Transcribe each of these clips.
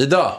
Ida,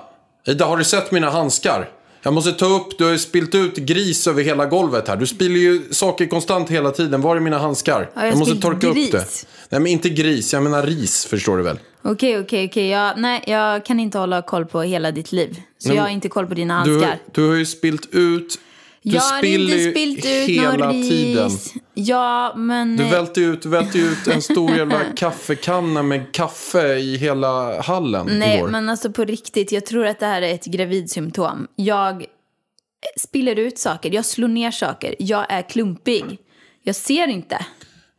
Ida har du sett mina handskar? Jag måste ta upp, du har ju spilt ut gris över hela golvet här. Du spiller ju saker konstant hela tiden. Var är mina handskar? Har jag måste spillt torka upp gris? det. Nej men inte gris, jag menar ris förstår du väl? Okej, okej, okej. Jag- Nej, jag kan inte hålla koll på hela ditt liv. Så Men jag har inte koll på dina Du, handskar. du har ju spilt ut, du jag har spiller inte spilt ut hela någon ris. tiden. Ja, men... Du välter ju ut, ut en stor jävla kaffekanna med kaffe i hela hallen Nej, igår. men alltså på riktigt, jag tror att det här är ett gravidsymptom. Jag spiller ut saker, jag slår ner saker, jag är klumpig. Jag ser inte.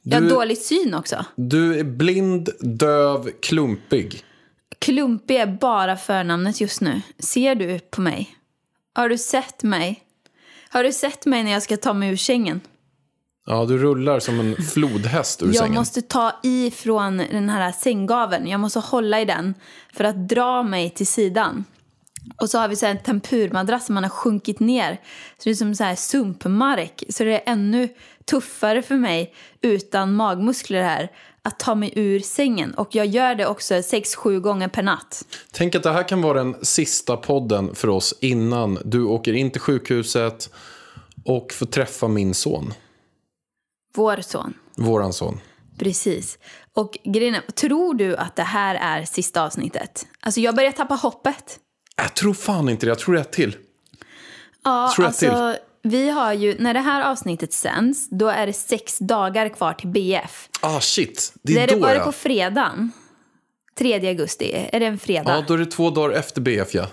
Jag har Du- dålig syn också. Du är blind, döv, klumpig. Klumpig är bara förnamnet just nu. Ser du på mig? Har du sett mig? Har du sett mig när jag ska ta mig ur sängen? Ja, du rullar som en flodhäst ur Jag sängen. måste ta ifrån den här sänggaveln. Jag måste hålla i den för att dra mig till sidan. Och så har vi så en tempurmadrass som man har sjunkit ner. Så det är som så här sumpmark. Så det är ännu tuffare för mig utan magmuskler här att ta mig ur sängen. Och jag gör det också sex sju gånger per natt. Tänk att det här kan vara den sista podden för oss innan du åker in till sjukhuset och får träffa min son. Vår son. Våran son. Precis. Och grejen är, tror du att det här är sista avsnittet? Alltså jag börjar tappa hoppet. Jag tror fan inte det. Jag tror ett till. Ja, Tror alltså, vi har ju, när det här avsnittet sänds, då är det sex dagar kvar till BF. Ah shit. Det Det är är det då bara ja. på fredagen. 3 augusti. Är det en fredag? Ja, då är det två dagar efter BF ja.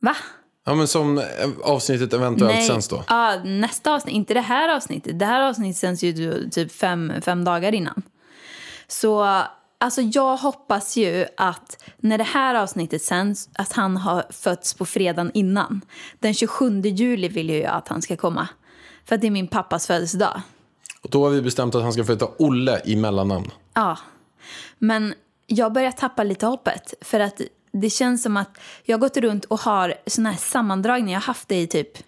Va? Ja, men som avsnittet eventuellt sänds då. Ja, nästa avsnitt. Inte det här avsnittet. Det här avsnittet sänds ju då typ fem, fem dagar innan. Så alltså jag hoppas ju att när det här avsnittet sänds att han har fötts på fredagen innan. Den 27 juli vill jag att han ska komma. För att det är min pappas födelsedag. Och då har vi bestämt att han ska få heta Olle i mellannamn. Ja. Men jag börjar tappa lite hoppet. För att det känns som att jag har gått runt och har såna här sammandragningar. Jag har haft det i typ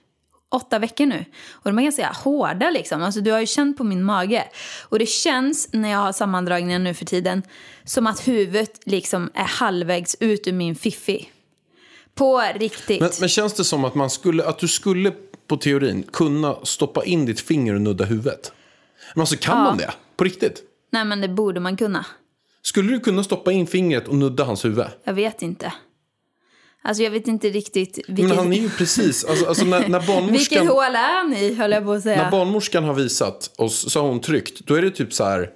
åtta veckor nu. Och de är ganska hårda liksom. Alltså du har ju känt på min mage. Och det känns när jag har sammandragningar nu för tiden som att huvudet liksom är halvvägs ut ur min fiffi. På riktigt. Men, men känns det som att, man skulle, att du skulle på teorin kunna stoppa in ditt finger och nudda huvudet? Men alltså kan man det? På riktigt? Nej men det borde man kunna. Skulle du kunna stoppa in fingret och nudda hans huvud? Jag vet inte. Alltså jag vet inte riktigt Men vilket, han är ju precis, alltså, alltså när, när vilket barnmorskan... hål är han i höll jag på att säga. När barnmorskan har visat oss så har hon tryckt. Då är det typ så här.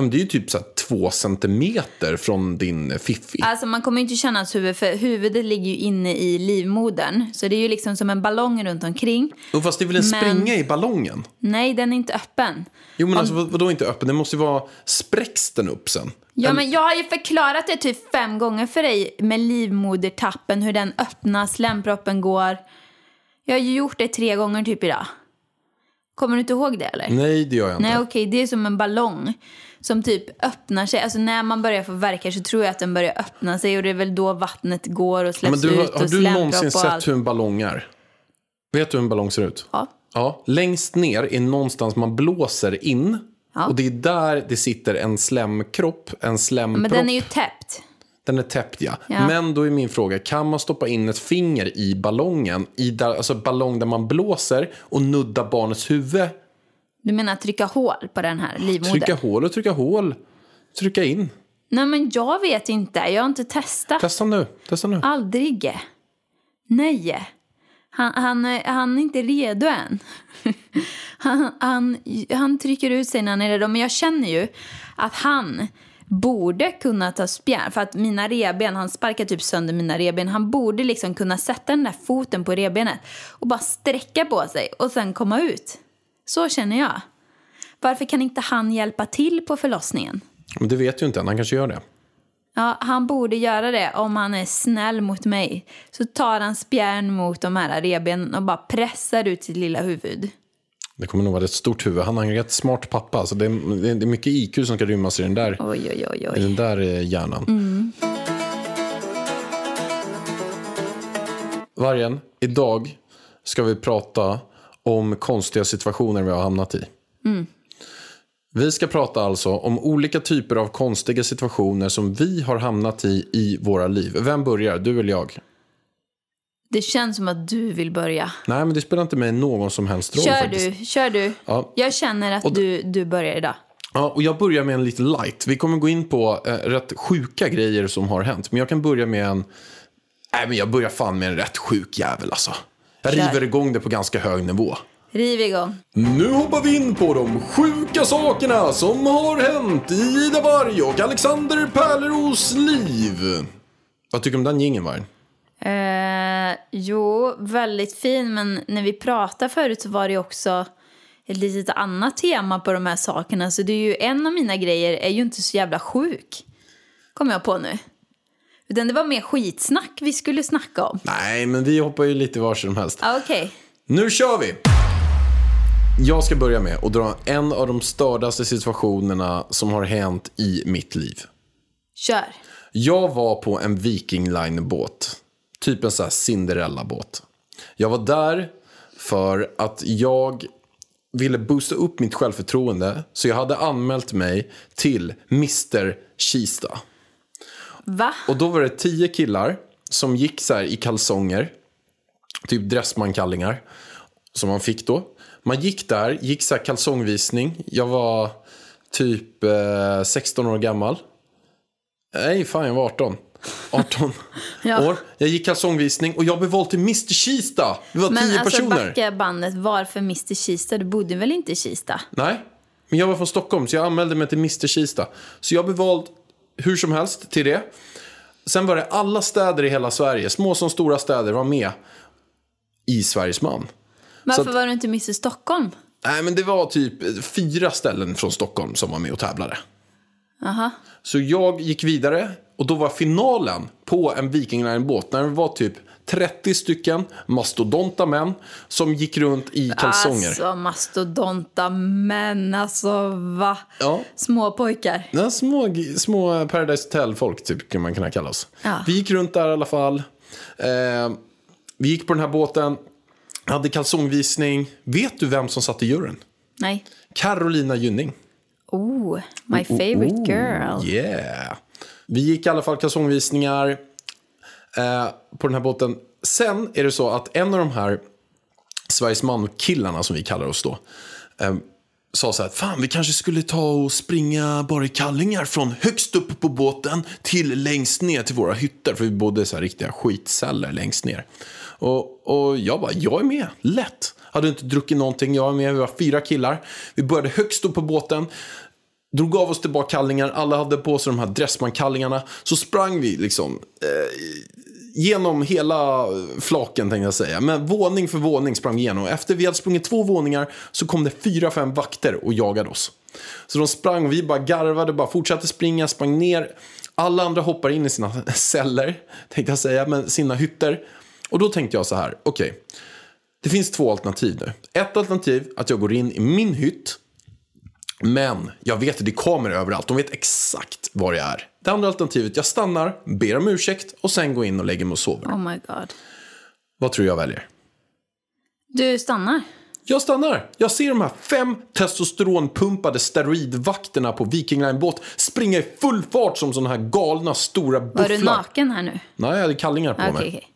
Men Det är ju typ så två centimeter från din fiffi. Alltså man kommer ju inte känna hans huvud för huvudet ligger ju inne i livmodern. Så det är ju liksom som en ballong runt omkring. Och fast det är väl en Men- springa i ballongen? Nej, den är inte öppen. Jo men alltså vad- vadå inte öppen? Det måste ju vara, spräcks den upp sen? Ja, men jag har ju förklarat det typ fem gånger för dig med livmodertappen, hur den öppnas, slemproppen går. Jag har ju gjort det tre gånger typ idag. Kommer du inte ihåg det eller? Nej det gör jag inte. Nej, okej, det är som en ballong som typ öppnar sig. Alltså när man börjar få verkar så tror jag att den börjar öppna sig och det är väl då vattnet går och men släpps du, ut och har du någonsin sett allt. hur en ballong är? Vet du hur en ballong ser ut? Ja. Ja, längst ner är någonstans man blåser in. Ja. Och det är där det sitter en slemkropp, en slempropp. Men den är ju täppt. Den är täppt ja. Ja. Men då är min fråga, kan man stoppa in ett finger i ballongen, i där, alltså ballong där man blåser och nudda barnets huvud? Du menar trycka hål på den här livmodern? Trycka hål och trycka hål. Trycka in. Nej men jag vet inte, jag har inte testat. Testa nu. Testa nu. Aldrig. Nej. Han, han, han är inte redo än. Han, han, han trycker ut sig när han är redo. Men jag känner ju att han borde kunna ta spjärn. För att mina reben, han sparkar typ sönder mina reben. Han borde liksom kunna sätta den där foten på rebenet och bara sträcka på sig och sen komma ut. Så känner jag. Varför kan inte han hjälpa till på förlossningen? Men det vet ju inte än, han kanske gör det. Ja, han borde göra det om han är snäll mot mig. Så tar han spjärn mot de här revbenen och bara pressar ut sitt lilla huvud. Det kommer nog vara ett stort huvud. Han har en rätt smart pappa. Så det, är, det är mycket IQ som ska rymmas i den där, Oj, oj, oj, i den där eh, hjärnan. Vargen, idag ska vi prata om konstiga situationer vi har hamnat i. Vi ska prata alltså om olika typer av konstiga situationer som vi har hamnat i i våra liv. Vem börjar? Du eller jag? Det känns som att du vill börja. Nej, men det spelar inte mig någon som helst roll Kör faktiskt. du, kör du. Ja. Jag känner att du, du börjar idag. Ja, och jag börjar med en lite light. Vi kommer gå in på eh, rätt sjuka grejer som har hänt. Men jag kan börja med en... Nej, men jag börjar fan med en rätt sjuk jävel alltså. Jag Kör. river igång det på ganska hög nivå. Riv igång. Nu hoppar vi in på de sjuka sakerna som har hänt i Ida Varg och Alexander Pärleros liv. Vad tycker du om den jingeln, Varg? Eh, jo, väldigt fin. Men när vi pratade förut så var det också ett litet annat tema på de här sakerna. Så det är ju en av mina grejer är ju inte så jävla sjuk. Kommer jag på nu. Utan det var mer skitsnack vi skulle snacka om. Nej, men vi hoppar ju lite var som helst. Ah, Okej. Nu kör vi! Jag ska börja med att dra en av de stördaste situationerna som har hänt i mitt liv. Kör. Jag var på en Viking Line-båt. Typ en sån här Cinderella-båt. Jag var där för att jag ville boosta upp mitt självförtroende. Så jag hade anmält mig till Mr Kista. Va? Och då var det tio killar som gick så i kalsonger. Typ dressmankallingar. Som man fick då. Man gick där, gick så här kalsongvisning. Jag var typ eh, 16 år gammal. Nej, fan jag var 18. 18 Ja. år. Jag gick kalsongvisning och jag blev vald till Mr Kista. Det var Men tio alltså personer. backa bandet. Varför Mr Kista? Du bodde väl inte i Kista? Nej, men jag var från Stockholm så jag anmälde mig till Mr Kista. Så jag blev vald hur som helst till det. Sen var det alla städer i hela Sverige, små som stora städer, var med i Sveriges man. Varför att- var du inte Mr Stockholm? Nej, men det var typ fyra ställen från Stockholm som var med och tävlade. Aha. Så jag gick vidare och då var finalen på en Viking Line-båt när det var typ 30 stycken mastodonta män som gick runt i kalsonger. Alltså mastodonta män, alltså va? Ja. Små pojkar. Ja, små, små Paradise Hotel-folk typ, kan man kunna kalla oss. Ja. Vi gick runt där i alla fall. Eh, vi gick på den här båten, hade kalsongvisning. Vet du vem som satt i juryn? Nej. Carolina Gynning. Oh, my favorite girl. Yeah. Vi gick i alla fall kalsongvisningar eh, på den här båten. Sen är det så att en av de här Sveriges man-killarna som vi kallar oss då. Eh, sa så här, fan vi kanske skulle ta och springa bara i kallingar från högst upp på båten till längst ner till våra hytter. För vi bodde i så här riktiga skitceller längst ner. Och, och jag bara, jag är med, lätt. Hade inte druckit någonting, jag är med, vi var fyra killar. Vi började högst upp på båten. Drog av oss tillbaka kallingar, alla hade på sig de här dressmankallingarna. Så sprang vi liksom eh, genom hela flaken tänkte jag säga. Men våning för våning sprang vi igenom. Efter vi hade sprungit två våningar så kom det fyra, fem vakter och jagade oss. Så de sprang och vi bara garvade, bara fortsatte springa, sprang ner. Alla andra hoppar in i sina celler, tänkte jag säga, men sina hytter. Och då tänkte jag så här, okej. Det finns två alternativ nu. Ett alternativ att jag går in i min hytt men jag vet att det kommer överallt. De vet exakt var jag är. Det andra alternativet, jag stannar, ber om ursäkt och sen går in och lägger mig och sover. Oh my god. Vad tror jag väljer? Du stannar. Jag stannar. Jag ser de här fem testosteronpumpade steroidvakterna på Viking Line-båt springa i full fart som sådana här galna stora bufflar. Var du naken här nu? Nej, jag hade kallingar på Okej, mig. okej.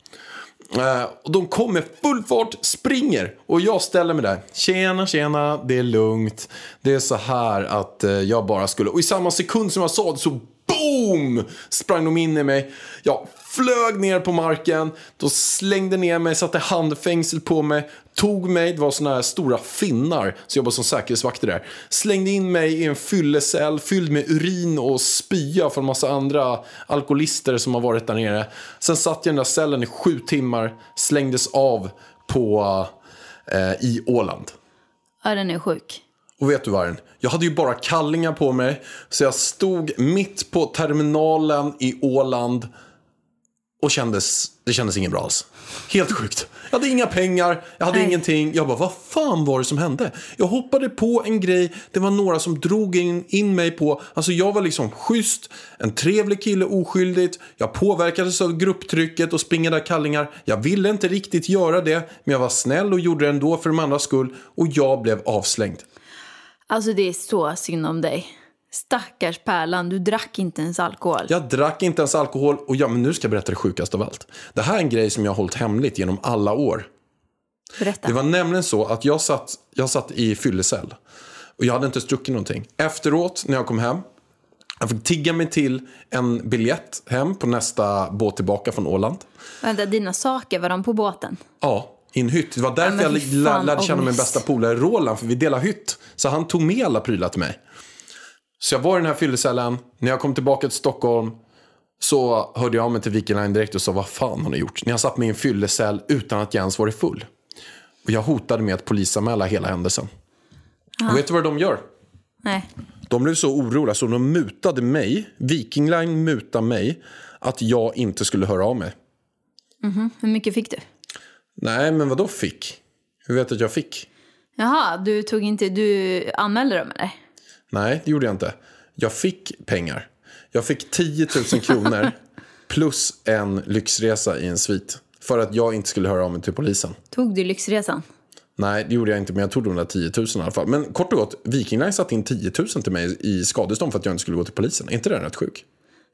Eh, och de kommer full fart, springer och jag ställer mig där. Tjena, tjena, det är lugnt. Det är så här att eh, jag bara skulle... Och i samma sekund som jag sa det så boom! Sprang de in i mig. Jag flög ner på marken. Då slängde ner mig, satte handfängsel på mig. Tog mig, det var såna här stora finnar. Jag jobbade som säkerhetsvakter där. Slängde in mig i en fyllecell fylld med urin och spya från massa andra alkoholister som har varit där nere. Sen satt jag i den där cellen i sju timmar. Slängdes av på, eh, i Åland. Ja, den är sjuk. Och vet du Vargen? Jag hade ju bara kallingar på mig. Så jag stod mitt på terminalen i Åland. Och kändes, det kändes inget bra alls. Helt sjukt. Jag hade inga pengar, jag hade Nej. ingenting. Jag bara, vad fan var det som hände? Jag hoppade på en grej, det var några som drog in, in mig på. Alltså jag var liksom schysst, en trevlig kille, oskyldigt. Jag påverkades av grupptrycket och springande kallingar. Jag ville inte riktigt göra det, men jag var snäll och gjorde det ändå för de andras skull. Och jag blev avslängd. Alltså det är så synd om dig. Stackars Pärlan, du drack inte ens alkohol. Jag drack inte ens alkohol och ja, men nu ska jag berätta det sjukaste av allt. Det här är en grej som jag har hållit hemligt genom alla år. Berätta. Det var nämligen så att jag satt, jag satt i fyllecell. Och jag hade inte druckit någonting. Efteråt, när jag kom hem. Jag fick tigga mig till en biljett hem på nästa båt tillbaka från Åland. Vänta, dina saker, var de på båten? Ja, i en hytt. Det var därför men jag lärde känna min bästa polare Roland. För vi delade hytt. Så han tog med alla prylar till mig. Så jag var i den här fyllecellen. När jag kom tillbaka till Stockholm så hörde jag av mig till Viking Line direkt och sa vad fan har ni gjort? Ni har satt mig i en fyllecell utan att jag ens varit full. Och jag hotade med att polisanmäla hela händelsen. Och vet du vad de gör? Nej. De blev så oroliga så de mutade mig. Viking Line mutade mig att jag inte skulle höra av mig. Hur mycket fick du? Nej, men vad då fick? Hur vet du att jag fick? Jaha, du tog inte, du anmälde dem eller? Nej, det gjorde jag inte. Jag fick pengar. Jag fick 10 000 kronor plus en lyxresa i en svit. För att jag inte skulle höra av mig till polisen. Tog du lyxresan? Nej, det gjorde jag inte, men jag tog de där 10 000 i alla fall. Men kort och gott, Viking Line satte in 10 000 till mig i skadestånd för att jag inte skulle gå till polisen. Är inte den rätt sjuk?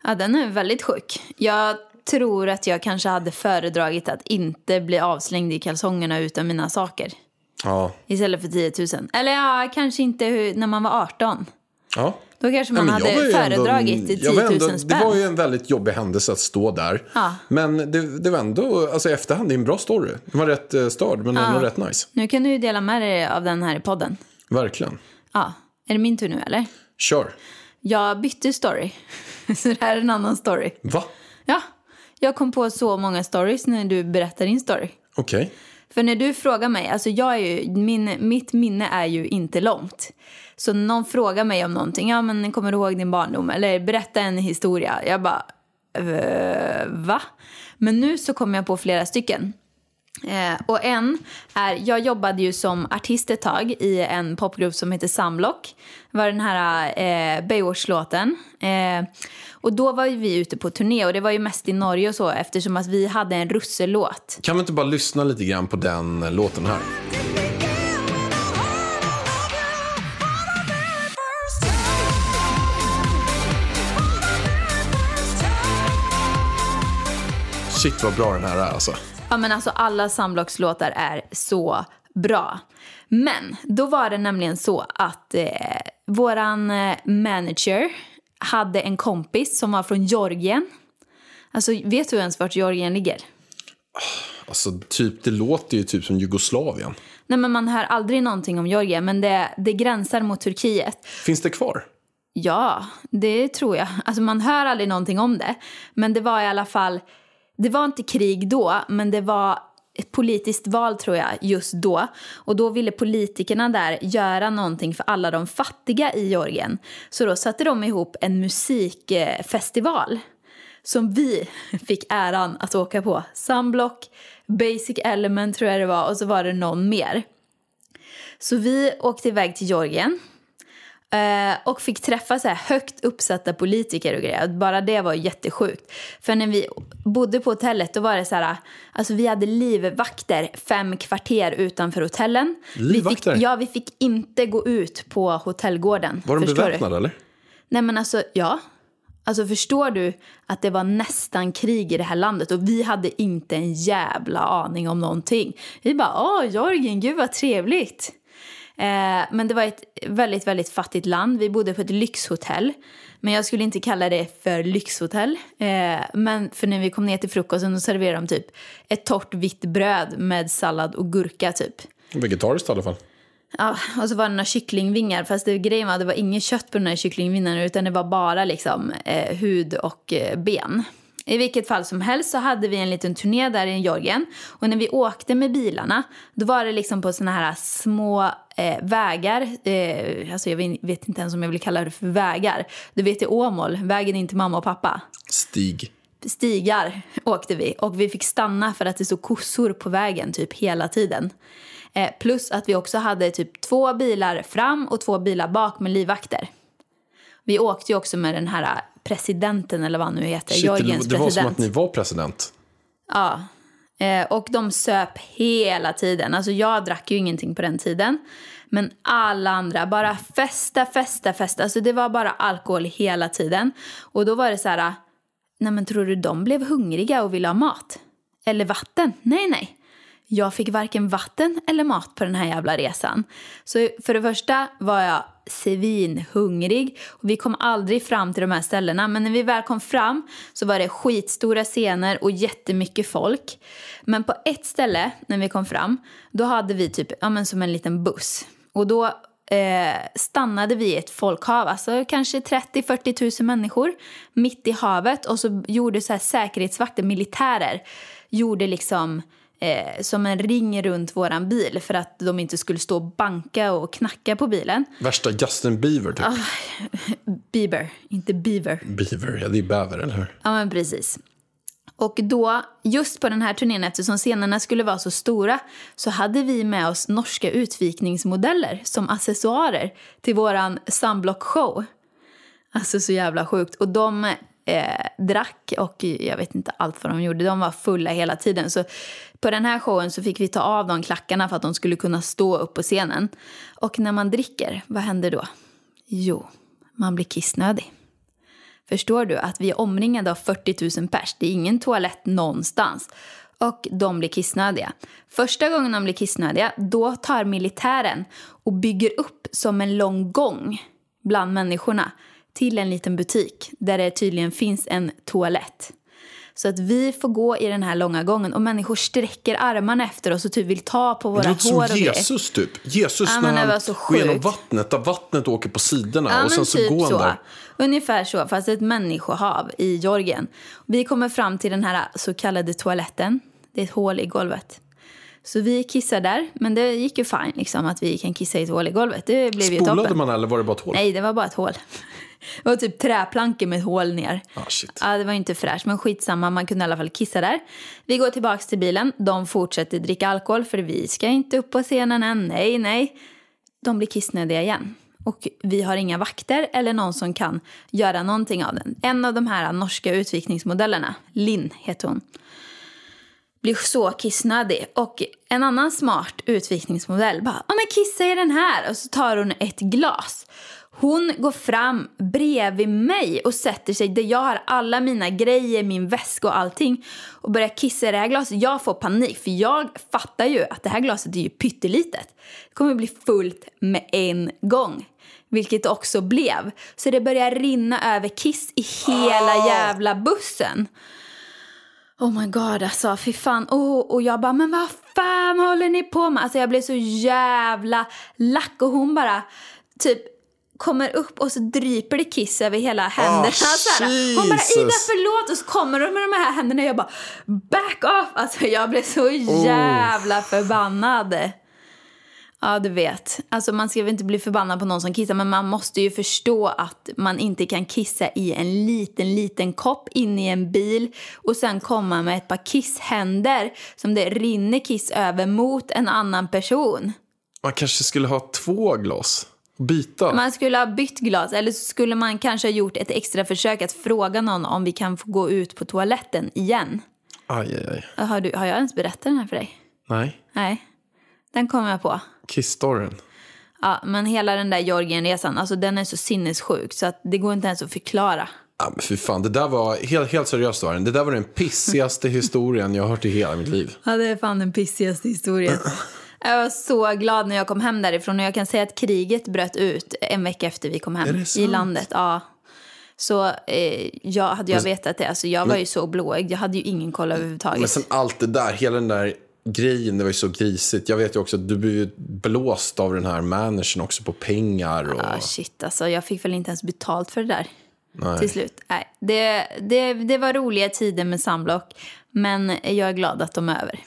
Ja, den är väldigt sjuk. Jag tror att jag kanske hade föredragit att inte bli avslängd i kalsongerna utan mina saker. Ja. Istället för 10 000. Eller ja, kanske inte hur- när man var 18. ja. Då kanske man Ja, hade föredragit ändå- 10 jag 000 var ändå- spänn. Det var ju en väldigt jobbig händelse att stå där. Ja. Men det, det var ändå, alltså i efterhand, det är en bra story. Den var rätt eh, störd, men ändå rätt nice. Nu kan du ju dela med dig av den här i podden. Verkligen. Ja, är det min tur nu eller? Kör. Jag bytte story. Så det här är en annan story. Va? Ja, jag kom på så många stories när du berättar din story. Okej. För när du frågar mig, alltså jag är ju, min, mitt minne är ju inte långt. Så någon frågar mig om någonting, ja men kommer du ihåg din barndom? Eller berätta en historia. Jag bara, eh, va? Men nu så kommer jag på flera stycken. Eh, och en är, jag jobbade ju som artist ett tag i en popgrupp som heter Samlock. Det var den här eh, Baywatch-låten. Eh, och då var ju vi ute på turné och det var ju mest i Norge och så eftersom att vi hade en russelåt. Kan vi inte bara lyssna lite grann på den eh, låten här? Shit vad bra den här är alltså. Ja men alltså alla Sunblocks-låtar är så bra. Men då var det nämligen så att eh, våran eh, manager hade en kompis som var från Georgien. Alltså vet du ens vart Georgien ligger? Alltså typ, det låter ju typ som Jugoslavien. Nej men man hör aldrig någonting om Georgien men det, det gränsar mot Turkiet. Finns det kvar? Ja, det tror jag. Alltså man hör aldrig någonting om det. Men det var i alla fall, det var inte krig då, men det var ett politiskt val tror jag just då. Och då ville politikerna där göra någonting för alla de fattiga i Georgien. Så då satte de ihop en musikfestival som vi fick äran att åka på. Sunblock, Basic Element tror jag det var och så var det någon mer. Så vi åkte iväg till Georgien. Eh, och fick träffa så här högt uppsatta politiker och grejer. Bara det var jättesjukt. För när vi bodde på hotellet då var det så här, alltså vi hade livvakter fem kvarter utanför hotellen. Livvakter? Vi fick, ja, vi fick inte gå ut på hotellgården. Var de beväpnade eller? Nej men alltså, ja. Alltså förstår du att det var nästan krig i det här landet och vi hade inte en jävla aning om någonting. Vi bara, åh Georgien, gud vad trevligt. Eh, men det var ett väldigt, väldigt fattigt land. Vi bodde på ett lyxhotell. Men jag skulle inte kalla det för lyxhotell. Eh, men för när vi kom ner till frukosten då serverade de typ ett torrt vitt bröd med sallad och gurka typ. Vegetariskt i alla fall. Ja, och så var det några kycklingvingar. Fast det, grejen var att det var inget kött på de här kycklingvingarna utan det var bara liksom eh, hud och eh, ben. I vilket fall som helst så hade vi en liten turné där i Georgien. Och när vi åkte med bilarna då var det liksom på såna här små eh, vägar. Eh, alltså jag vet, inte ens om jag vill kalla det för vägar. Du vet i Åmål, vägen in till mamma och pappa. Stig. Stigar åkte vi och vi fick stanna för att det stod kossor på vägen typ hela tiden. Eh, plus att vi också hade typ två bilar fram och två bilar bak med livvakter. Vi åkte ju också med den här presidenten eller vad han nu heter, Shit, det, Georgiens det var som president. att ni var president. Ja. Eh, och de söp hela tiden. Alltså jag drack ju ingenting på den tiden. Men alla andra bara festa, festa, festa. Alltså det var bara alkohol hela tiden. Och då var det så här, nej men tror du de blev hungriga och ville ha mat? Eller vatten? Nej, nej. Jag fick varken vatten eller mat på den här jävla resan. Så för det första var jag svinhungrig. Och vi kom aldrig fram till de här ställena. Men när vi väl kom fram så var det skitstora scener och jättemycket folk. Men på ett ställe när vi kom fram, då hade vi typ ja, men som en liten buss. Och då eh, stannade vi i ett folkhav, alltså kanske 30-40 000 människor mitt i havet. Och så gjorde så här säkerhetsvakter, militärer, gjorde liksom eh, som en ring runt våran bil för att de inte skulle stå och banka och knacka på bilen. Värsta Justin Bieber typ. Ah. Bieber, inte Beaver. Beaver, ja det är bäver, eller hur? Ja, men precis. Och då, just på den här turnén, eftersom scenerna skulle vara så stora, så hade vi med oss norska utvikningsmodeller som accessoarer till våran sunblock-show. Alltså så jävla sjukt. Och de eh, drack och jag vet inte allt vad de gjorde. De var fulla hela tiden. Så på den här showen så fick vi ta av de klackarna för att de skulle kunna stå upp på scenen. Och när man dricker, vad händer då? Jo, man blir kissnödig. Förstår du att vi är omringade av 40 000 pers. Det är ingen toalett någonstans. Och de blir kissnödiga. Första gången de blir kissnödiga, då tar militären och bygger upp som en lång gång bland människorna till en liten butik där det tydligen finns en toalett. Så att vi får gå i den här långa gången och människor sträcker armarna efter oss och typ vill ta på våra Det hår som. Jesus typ. Jesus Ja, när han går genom vattnet, där vattnet åker på sidorna Ja, och sen men så typ går han så. där. Ungefär så, fast ett människohav i Georgien. Vi kommer fram till den här så kallade toaletten. Det är ett hål i golvet. Så vi kissar där, men det gick ju fine liksom att vi kan kissa i ett hål i golvet. Det blev ju Spolade toppen. man eller var det bara ett hål? Nej, det var bara ett hål. Det var typ träplankor med hål ner. Ah, shit. Ja, det var inte fräscht, men skitsamma. Man kunde i alla fall kissa där. Vi går tillbaka till bilen. De fortsätter dricka alkohol, för vi ska inte upp på scenen än. Nej, nej. De blir kissnödiga igen. Och vi har inga vakter eller någon som kan göra någonting av den. En av de här norska utvikningsmodellerna, Linn heter hon, blir så kissnödig. Och en annan smart utvikningsmodell bara, ja men kissa i den här. Och så tar hon ett glas. Hon går fram bredvid mig och sätter sig där jag har alla mina grejer, min väska och allting och börjar kissa i det här glaset. Jag får panik för jag fattar ju att det här glaset är ju pyttelitet. Det kommer bli fullt med en gång. Vilket det också blev. Så det börjar rinna över kiss i hela jävla bussen. Oh my god, alltså fy fan. Oh, och jag bara, men vad fan håller ni på med? Alltså jag blev så jävla lack och hon bara typ kommer upp och så dryper det kiss över hela händerna. så här. Hon bara. Ida förlåt. Och så kommer de med de här händerna och jag bara, back off. Alltså jag blev så jävla förbannad. Ja, du vet. Alltså man ska väl inte bli förbannad på någon som kissar men man måste ju förstå att man inte kan kissa i en liten, liten kopp in i en bil och sen komma med ett par kisshänder som det rinner kiss över mot en annan person. Man kanske skulle ha två glas. Byta. Man skulle ha bytt glas eller så skulle man kanske ha gjort ett extra försök att fråga någon om vi kan få gå ut på toaletten igen. Aj, aj, aj. Har, du, har jag ens berättat den här för dig? Nej. Nej, den kommer jag på. Kiss-storyn. Ja, men hela den där Georgienresan, alltså den är så sinnessjuk så att det går inte ens att förklara. Ja, men fy fan, det där var, helt, helt seriöst var det, det där var den pissigaste historien jag har hört i hela mitt liv. Ja, det är fan den pissigaste historien. Jag var så glad när jag kom hem därifrån och jag kan säga att kriget bröt ut en vecka efter vi kom hem i landet. Ja. Så eh, jag, hade jag vetat det, alltså jag var ju så blåögd, jag hade ju ingen koll överhuvudtaget. Men sen allt det där, hela den där grejen, det var ju så grisigt. Jag vet ju också att du blev blåst av den här managern också på pengar. Och... Ah, shit, alltså jag fick väl inte ens betalt för det där Nej. till slut. Nej, det, det, det var roliga tider med Samblock, men jag är glad att de är över.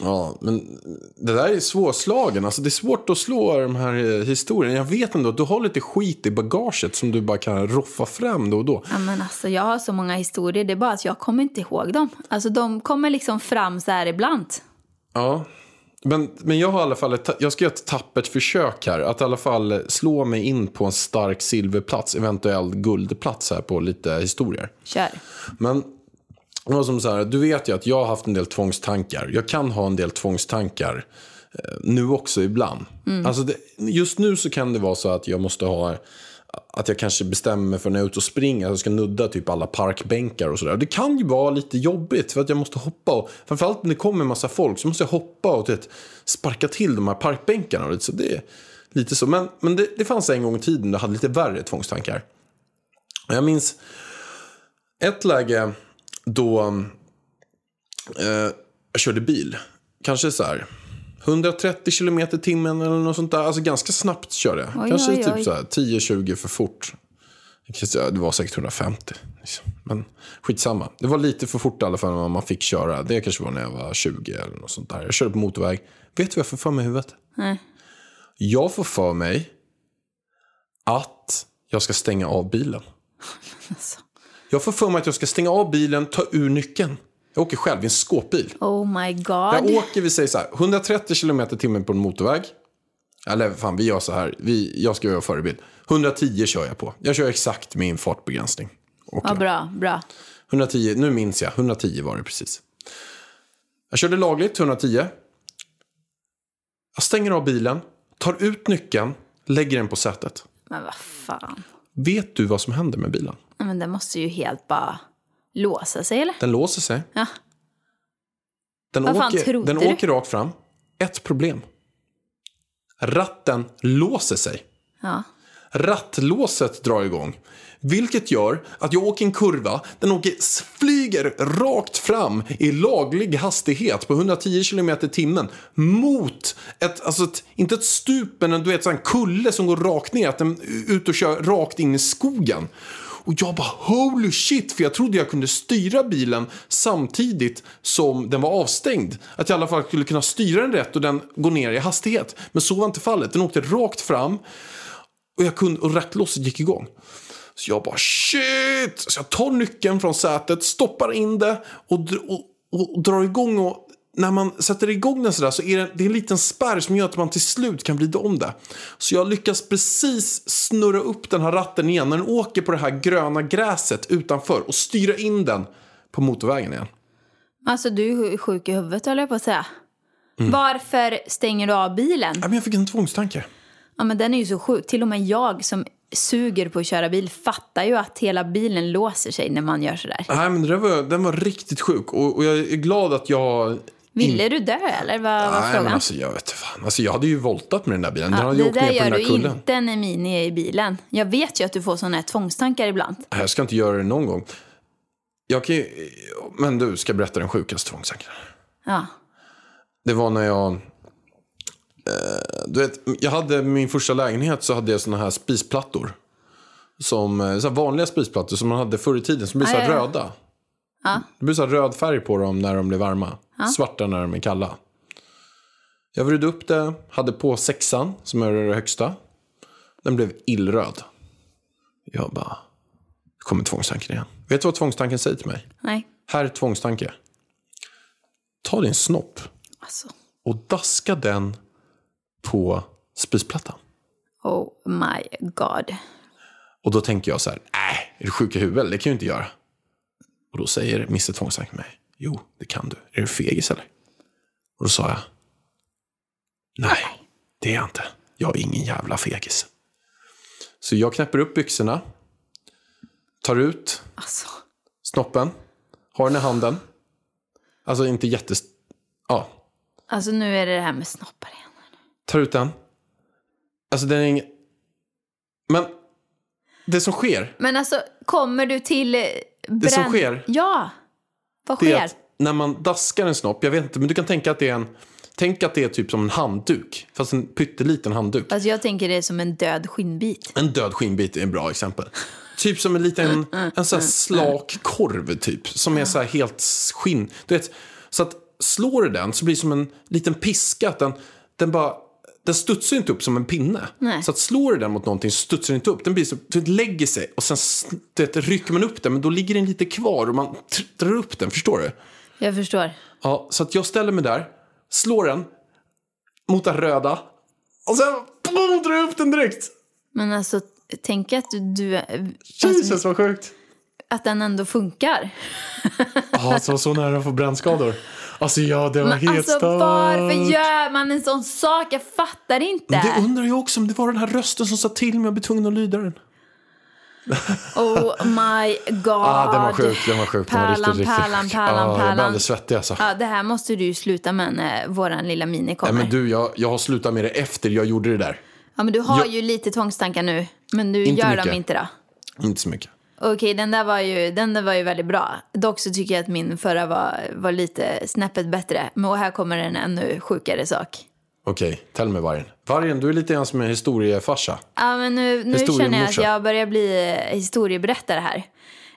Ja, men det där är svårslagen. Alltså, det är svårt att slå de här eh, historierna. Jag vet ändå att du har lite skit i bagaget som du bara kan roffa fram då och då. Ja, men alltså, jag har så många historier, det är bara att jag kommer inte ihåg dem. Alltså, de kommer liksom fram så här ibland. Ja, men, men jag har i alla fall ett, jag ska göra ett tappert försök här. Att i alla fall slå mig in på en stark silverplats, eventuellt guldplats här på lite historier. Kör. Men var som så här, du vet ju att jag har haft en del tvångstankar. Jag kan ha en del tvångstankar eh, nu också ibland. Alltså det, just nu så kan det vara så att jag måste ha att jag kanske bestämmer mig för när jag är ute och springer att jag ska nudda typ alla parkbänkar och sådär. Det kan ju vara lite jobbigt för att jag måste hoppa och framförallt när det kommer en massa folk så måste jag hoppa och vet, sparka till de här parkbänkarna. Och lite, så det lite så. Men, men det, det fanns en gång i tiden då jag hade lite värre tvångstankar. Och Jag minns ett läge då eh, jag körde bil. Kanske så här 130 kilometer i timmen eller något sånt där. Alltså ganska snabbt körde jag. Oj, Kanske oj, typ oj. så här 10-20 för fort. Det var säkert 150. liksom. Men skitsamma. Det var lite för fort i alla fall vad man fick köra. Det kanske var när jag var 20 eller något sånt där. Jag körde på motorväg. Vet du vad jag får för mig i huvudet? Nej. Jag får för mig att jag ska stänga av bilen. Alltså. Jag får för mig att jag ska stänga av bilen, ta ur nyckeln. Jag åker själv i en skåpbil. Oh my god. Jag åker, vi säger så här, 130 km i timmen på en motorväg. Eller fan, vi gör så här. Vi, jag ska göra förebild. 110 kör jag på. Jag kör exakt min fartbegränsning. Åker. Ja, bra, bra. 110, nu minns jag. 110 var det precis. Jag körde lagligt, 110. Jag stänger av bilen, tar ut nyckeln, lägger den på sätet. Men vad fan. Vet du vad som händer med bilen? Men det måste ju helt bara låsa sig, eller? Den låser sig. Ja. Den, Vad fan åker, trodde den du? åker rakt fram. Ett problem. Ratten låser sig. Ja. Rattlåset drar igång. Vilket gör att jag åker en kurva, den åker, flyger rakt fram i laglig hastighet på 110 km i timmen mot ett, alltså ett, inte ett stup, men en, du vet, en kulle som går rakt ner, att den ute och kör rakt in i skogen. Och jag bara holy shit, för jag trodde jag kunde styra bilen samtidigt som den var avstängd. Att jag i alla fall skulle kunna styra den rätt och den går ner i hastighet. Men så var inte fallet, den åkte rakt fram och, jag kunde, och rattlåset gick igång. Så jag bara shit! Så jag tar nyckeln från sätet, stoppar in det och, och, och, och drar igång. Och när man sätter igång den sådär så är det, det är en liten spärr som gör att man till slut kan vrida om det. Så jag lyckas precis snurra upp den här ratten igen när den åker på det här gröna gräset utanför och styra in den på motorvägen igen. Alltså, du är sjuk i huvudet, höll jag på att säga. Mm. Varför stänger du av bilen? Ja, men jag fick en tvångstanke. Ja, men den är ju så sjuk. Till och med jag som suger på att köra bil fattar ju att hela bilen låser sig när man gör sådär. Nej, men det var, den var riktigt sjuk och, och jag är glad att jag Ville du dö eller vad var Nej, frågan? men alltså, jag vet fan. Alltså, jag hade ju voltat med den där bilen. Den ja, hade ju det åkt där ner på gör den där du kullen. inte när Mini är i bilen. Jag vet ju att du får såna här tvångstankar ibland. Jag ska inte göra det någon gång. Jag kan ju... Men du, ska berätta den sjukaste tvångstanken? Ja. Det var när jag... Eh, du vet, jag hade min första lägenhet så hade jag såna här spisplattor. Som, eh, så här vanliga spisplattor som man hade förr i tiden som blev så här röda. Ja. Det blir så röd färg på dem när de blir varma. Svarta när de är kalla. Jag vred upp det, hade på sexan som är det högsta. Den blev illröd. Jag bara, kommer tvångstanken igen. Vet du vad tvångstanken säger till mig? Nej. Här är tvångstanke. Ta din snopp Alltså. och daska den på spisplattan. Oh my god. Och då tänker jag så här, nej, är du sjuk i huvudet? Det kan jag ju inte göra. Och då säger Mr Tvångstanke till mig, jo, det kan du. Är du fegis eller? Och då sa jag, nej, det är jag inte. Jag är ingen jävla fegis. Så jag knäpper upp byxorna, tar ut Alltså. snoppen, har den i handen. Alltså inte jättes... Ja, Alltså nu är det det här med snoppar igen. tar ut den. Alltså den är ingen... Men det som sker, Men alltså, kommer du till... Bränn... Det som sker? Ja. Vad sker? att när man daskar en snopp, jag vet inte, men du kan tänka att det är en... Tänk att det är typ som en handduk, fast en pytteliten handduk. Alltså jag tänker det är som en död skinnbit. En död skinnbit är en bra exempel. Typ som en liten en sån här slak korv typ. Som är så här helt skinn. Du vet, så att slår du den så blir det som en liten piska. Att den, den, bara, den studsar inte upp som en pinne. Nej. Så att slår du den mot någonting så studsar den inte upp. Den blir så, den lägger sig och sen du vet, rycker man upp den men då ligger den lite kvar och man drar upp den. Förstår du? Jag förstår. Ja, så att jag ställer mig där, slår den mot den röda och sen boom, drar jag upp den direkt. Men alltså, tänk att du... Jesus Alltså, vad sjukt. att den ändå funkar. Ja, så, så nära att få brännskador. Alltså ja, det var Men helt alltså stört. varför gör man en sån sak? Jag fattar inte. Det undrar jag också om det var den här rösten som sa till mig jag blev tvungen att lyda den. Oh my god. Ah, den var sjuk, den var sjuk. Den var Pärlan, riktigt, riktigt pärlan, pärlan, ah, Jag pärlan. blev alldeles svettig alltså. Ja, det här måste du sluta med när våran lilla mini kommer. Nej, men du, jag, jag har slutat med det efter jag gjorde det där. ja, men du har jag- ju lite tvångstankar nu, men du Inte gör mycket. dem inte då. Inte så mycket. Okej, den där var ju, den där var ju väldigt bra. Dock så tycker jag att min förra var, var lite snäppet bättre. Men här kommer en ännu sjukare sak. Okej, tell me vargen. Vargen, du är lite grann som en historiefarsa. Ja, men nu, nu känner jag att jag börjar bli eh, historieberättare här.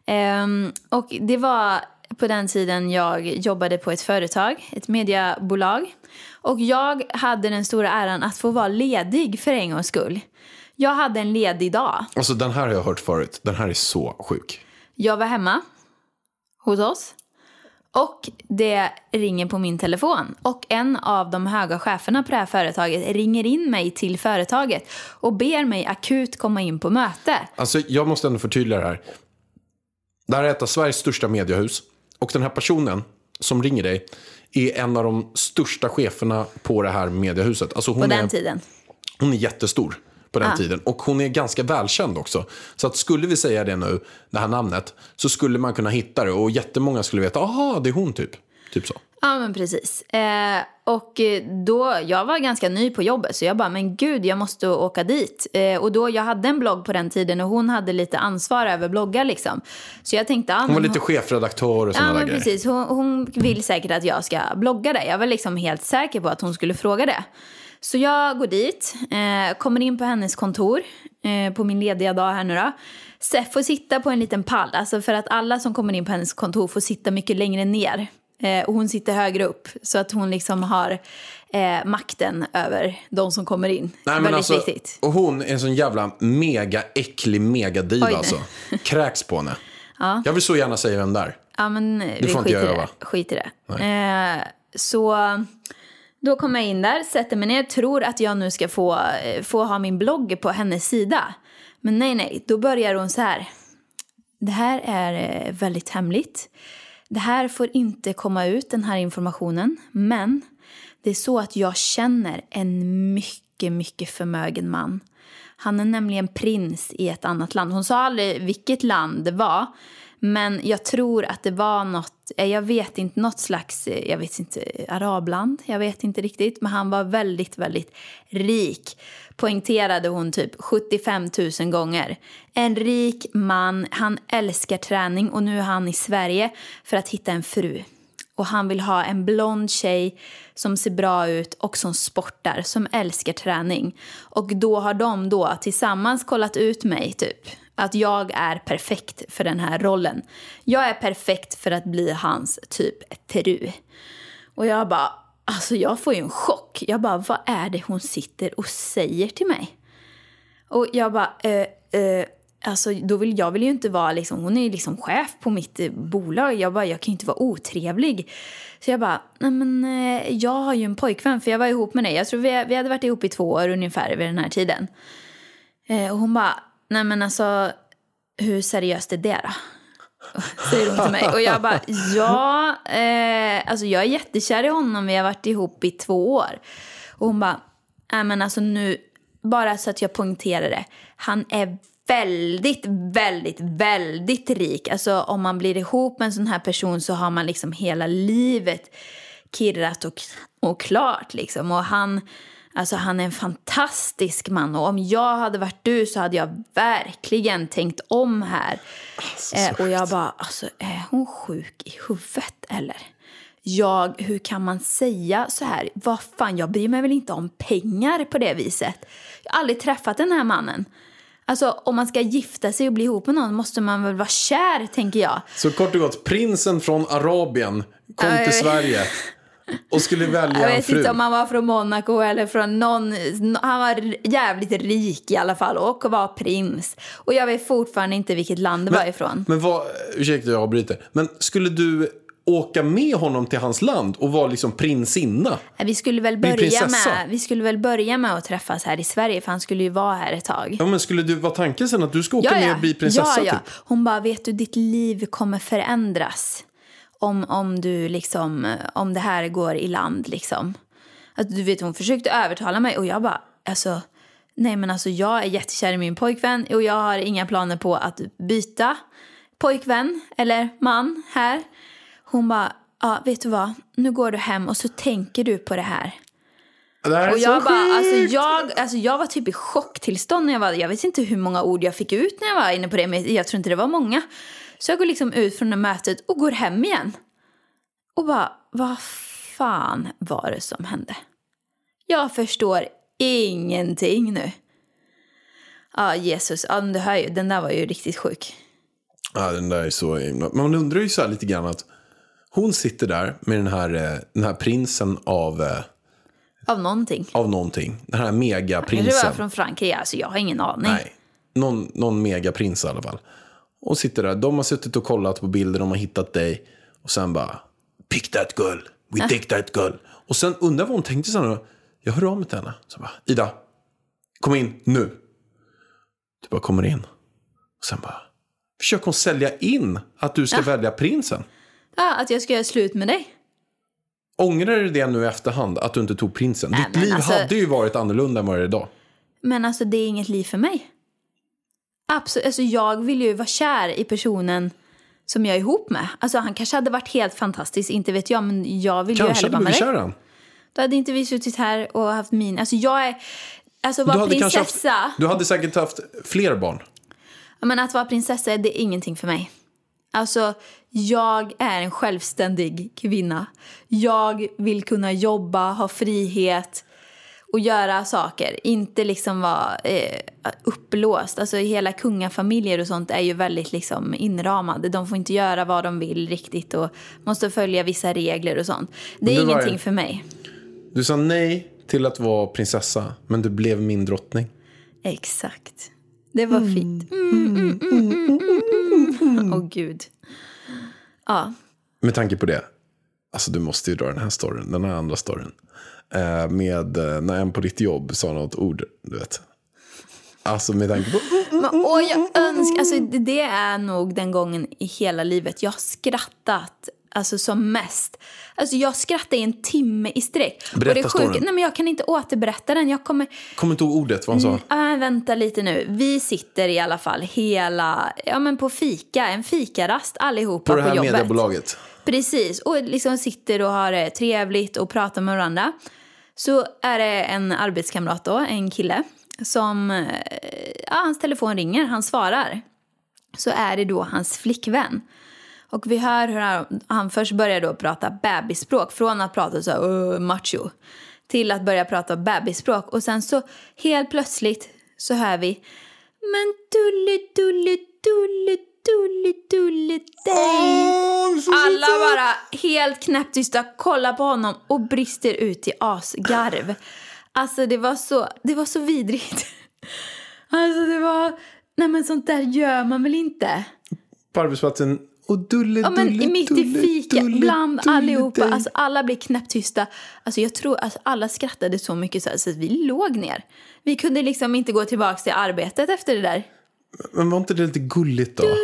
Ehm, och det var på den tiden jag jobbade på ett företag, ett mediebolag. Och jag hade den stora äran att få vara ledig för en gångs skull. Jag hade en ledig dag. Alltså den här har jag hört förut. Den här är så sjuk. Jag var hemma hos oss. Och det ringer på min telefon. Och en av de höga cheferna på det här företaget ringer in mig till företaget och ber mig akut komma in på möte. Alltså jag måste ändå förtydliga det här. Det här är ett av Sveriges största mediehus. Och den här personen som ringer dig är en av de största cheferna på det här mediehuset. Alltså hon På är, den tiden. Hon är jättestor på den Ah. tiden. Och hon är ganska välkänd också. Så att skulle vi säga det nu, det här namnet, så skulle man kunna hitta det. Och jättemånga skulle veta, aha, det är hon typ. Typ så. Ja, men precis. Eh, och eh, då, jag var ganska ny på jobbet så jag bara, men gud, jag måste åka dit. Eh, och då, jag hade en blogg på den tiden och hon hade lite ansvar över bloggar liksom. Så jag tänkte, ja, Hon var lite chefredaktör och sådana Ja, men grejer. precis. Hon, hon vill säkert att jag ska blogga det. Jag var liksom helt säker på att hon skulle fråga det. Så jag går dit, eh, kommer in på hennes kontor eh, på min lediga dag här nu då. Seff får sitta på en liten pall, alltså för att alla som kommer in på hennes kontor får sitta mycket längre ner. Eh, och hon sitter högre upp, så att hon liksom har eh, makten över de som kommer in. Nej, men Väldigt alltså, viktigt. och hon är en sån jävla mega äcklig megadiva alltså. Kräks på henne. Jag vill så gärna säga vem där. Ja, men vi får inte skiter i det. Skit i det. Eh, så då kommer jag in där, sätter mig ner, tror att jag nu ska få, eh, få ha min blogg på hennes sida. Men nej, nej, då börjar hon så här. Det här är eh, väldigt hemligt. Det här får inte komma ut, den här informationen. Men det är så att jag känner en mycket, mycket förmögen man. Han är nämligen prins i ett annat land. Hon sa aldrig vilket land det var. Men jag tror att det var något, eh, jag vet inte, något slags, eh, jag vet inte, arabland. Jag vet inte riktigt. Men han var väldigt, väldigt rik. Poängterade hon typ 75 000 gånger. En rik man, han älskar träning och nu är han i Sverige för att hitta en fru. Och han vill ha en blond tjej som ser bra ut och som sportar, som älskar träning. Och då har de då tillsammans kollat ut mig typ. Att jag är perfekt för den här rollen. Jag är perfekt för att bli hans typ fru. Och jag bara, alltså jag får ju en chock. Jag bara, vad är det hon sitter och säger till mig? Och jag bara, eh, eh, alltså då vill jag vill ju inte vara liksom, hon är ju liksom chef på mitt eh, bolag. Jag bara, jag kan ju inte vara otrevlig. Så jag bara, nej men eh, jag har ju en pojkvän för jag var ihop med dig. Jag tror vi, vi hade varit ihop i två år ungefär vid den här tiden. Eh, och hon bara, nej men alltså hur seriöst är det då? Säger hon till mig. Och jag bara, ja, eh, alltså jag är jättekär i honom. Vi har varit ihop i två år. Och hon bara, nej men alltså nu, bara så att jag poängterar det. Han är väldigt, väldigt, väldigt rik. Alltså om man blir ihop med en sån här person så har man liksom hela livet kirrat och, och klart liksom. Och han, alltså han är en fantastisk man. Och om jag hade varit du så hade jag verkligen tänkt om här. Eh, och jag bara, alltså är hon sjuk i huvudet eller? Jag, hur kan man säga så här? Vad fan, jag bryr mig väl inte om pengar på det viset. Jag har aldrig träffat den här mannen. Alltså om man ska gifta sig och bli ihop med någon måste man väl vara kär, tänker jag. Så kort och gott, prinsen från Arabien kom till Sverige. och skulle välja Jag vet fru. inte om han var från Monaco eller från någon... Han var jävligt rik i alla fall och var prins. Och jag vet fortfarande inte vilket land det var ifrån. Men vad, ursäkta jag avbryter. Men skulle du åka med honom till hans land och vara liksom prinsinna? Vi skulle, väl börja med, vi skulle väl börja med att träffas här i Sverige för han skulle ju vara här ett tag. Ja, men skulle du vara tanken sen att du ska åka med och bli prinsessa? ja, ja. Typ? Hon bara, vet du, ditt liv kommer förändras om, om, du liksom, om det här går i land. Liksom. Att, du vet, hon försökte övertala mig och jag bara, alltså, nej men alltså jag är jättekär i min pojkvän och jag har inga planer på att byta pojkvän eller man här. Hon bara, ja vet du vad, nu går du hem och så tänker du på det här. Det här är Och så jag, bara, alltså, jag, alltså, jag var typ i chocktillstånd när jag var Jag vet inte hur många ord jag fick ut när jag var inne på det, men jag tror inte det var många. Så jag går liksom ut från det mötet och går hem igen. Och bara, vad fan var det som hände? Jag förstår ingenting nu. Ja, Jesus, ja, men du hör ju, den där var ju riktigt sjuk. Ja, den där är så himla... Man undrar ju så här lite grann att hon sitter där med den här, eh, den här prinsen av, eh, Av någonting. av någonting. Den här Kanske megaprinsen. var från Frankrike, alltså jag har ingen aning. Nej, någon, någon megaprins i alla fall. Och sitter där. De har suttit och kollat på bilder, de har hittat dig. Och sen bara, pick that girl, we take that girl. Och sen undrar vad hon tänkte sen. Jag hör av mig till henne. Så bara, Ida, kom in nu. Du bara kommer in. Och sen bara, försöker hon sälja in att du ska välja prinsen. Ja, att jag ska göra slut med dig. Ångrar du det nu i efterhand, att du inte tog prinsen? Nej, Ditt liv alltså- hade ju varit annorlunda än vad det är idag. Men alltså det är inget liv för mig. Absolut, alltså jag vill ju vara kär i personen som jag är ihop med. Alltså han kanske hade varit helt fantastisk, inte vet jag, men jag vill ju Kanske hellre hade vara med dig. han. Då hade inte vi suttit här och haft min... Alltså jag är... Alltså vara kanske prinsessa, haft, du hade säkert haft fler barn. Men att vara prinsessa, det är ingenting för mig. Alltså, jag är en självständig kvinna. Jag vill kunna jobba, ha frihet och göra saker. Inte liksom vara eh, upplåst. Alltså hela kungafamiljer och sånt är ju väldigt liksom inramade. De får inte göra vad de vill riktigt och måste följa vissa regler och sånt. Det är var ingenting ju- för mig. Du sa nej till att vara prinsessa, men du blev min drottning. Exakt. Det var fint. Mm, mm, mm, mm, mm, mm. Åh gud. Ja. Med tanke på det, alltså du måste ju dra den här storyn, den här andra storyn. Eh, med eh, när en på ditt jobb sa något ord, du vet. Alltså med tanke på... Men, och jag önskar, alltså det, är nog den gången i hela livet jag har skrattat alltså som mest. Alltså jag skrattar i en timme i sträck. Berätta och det är sjukt, storyn. nej men jag kan inte återberätta den. Jag kommer, Kommer inte ihåg ordet, vad han sa. äh, vänta lite nu. Vi sitter i alla fall hela, ja men på fika, en fikarast allihopa På det här jobbet. mediebolaget. Precis, och liksom sitter och har det trevligt och pratar med varandra. Så är det en arbetskamrat då, en kille, som, eh, ja, hans telefon ringer, han svarar. Så är det då hans flickvän. Och vi hör hur han, han först börjar då prata bebisspråk, från att prata så här, macho, till att börja prata bebisspråk. Och sen så helt plötsligt så hör vi, men dulle, dulle, dulle, dulle, dulle dig. Alla bara helt knäpptysta kollar på honom och brister ut i asgarv. Alltså det var så, det var så vidrigt. Alltså det var, nej men sånt där gör man väl inte? På arbetsplatsen. Och dulle, Ja men dulle, mitt i dulle, fika, dulle, bland dulle allihopa, dig. alltså alla blev knäpptysta. Alltså jag tror, alltså alla skrattade så mycket så, här, så att vi låg ner. Vi kunde liksom inte gå tillbaka till arbetet efter det där. Men var inte det lite gulligt då? Dulle.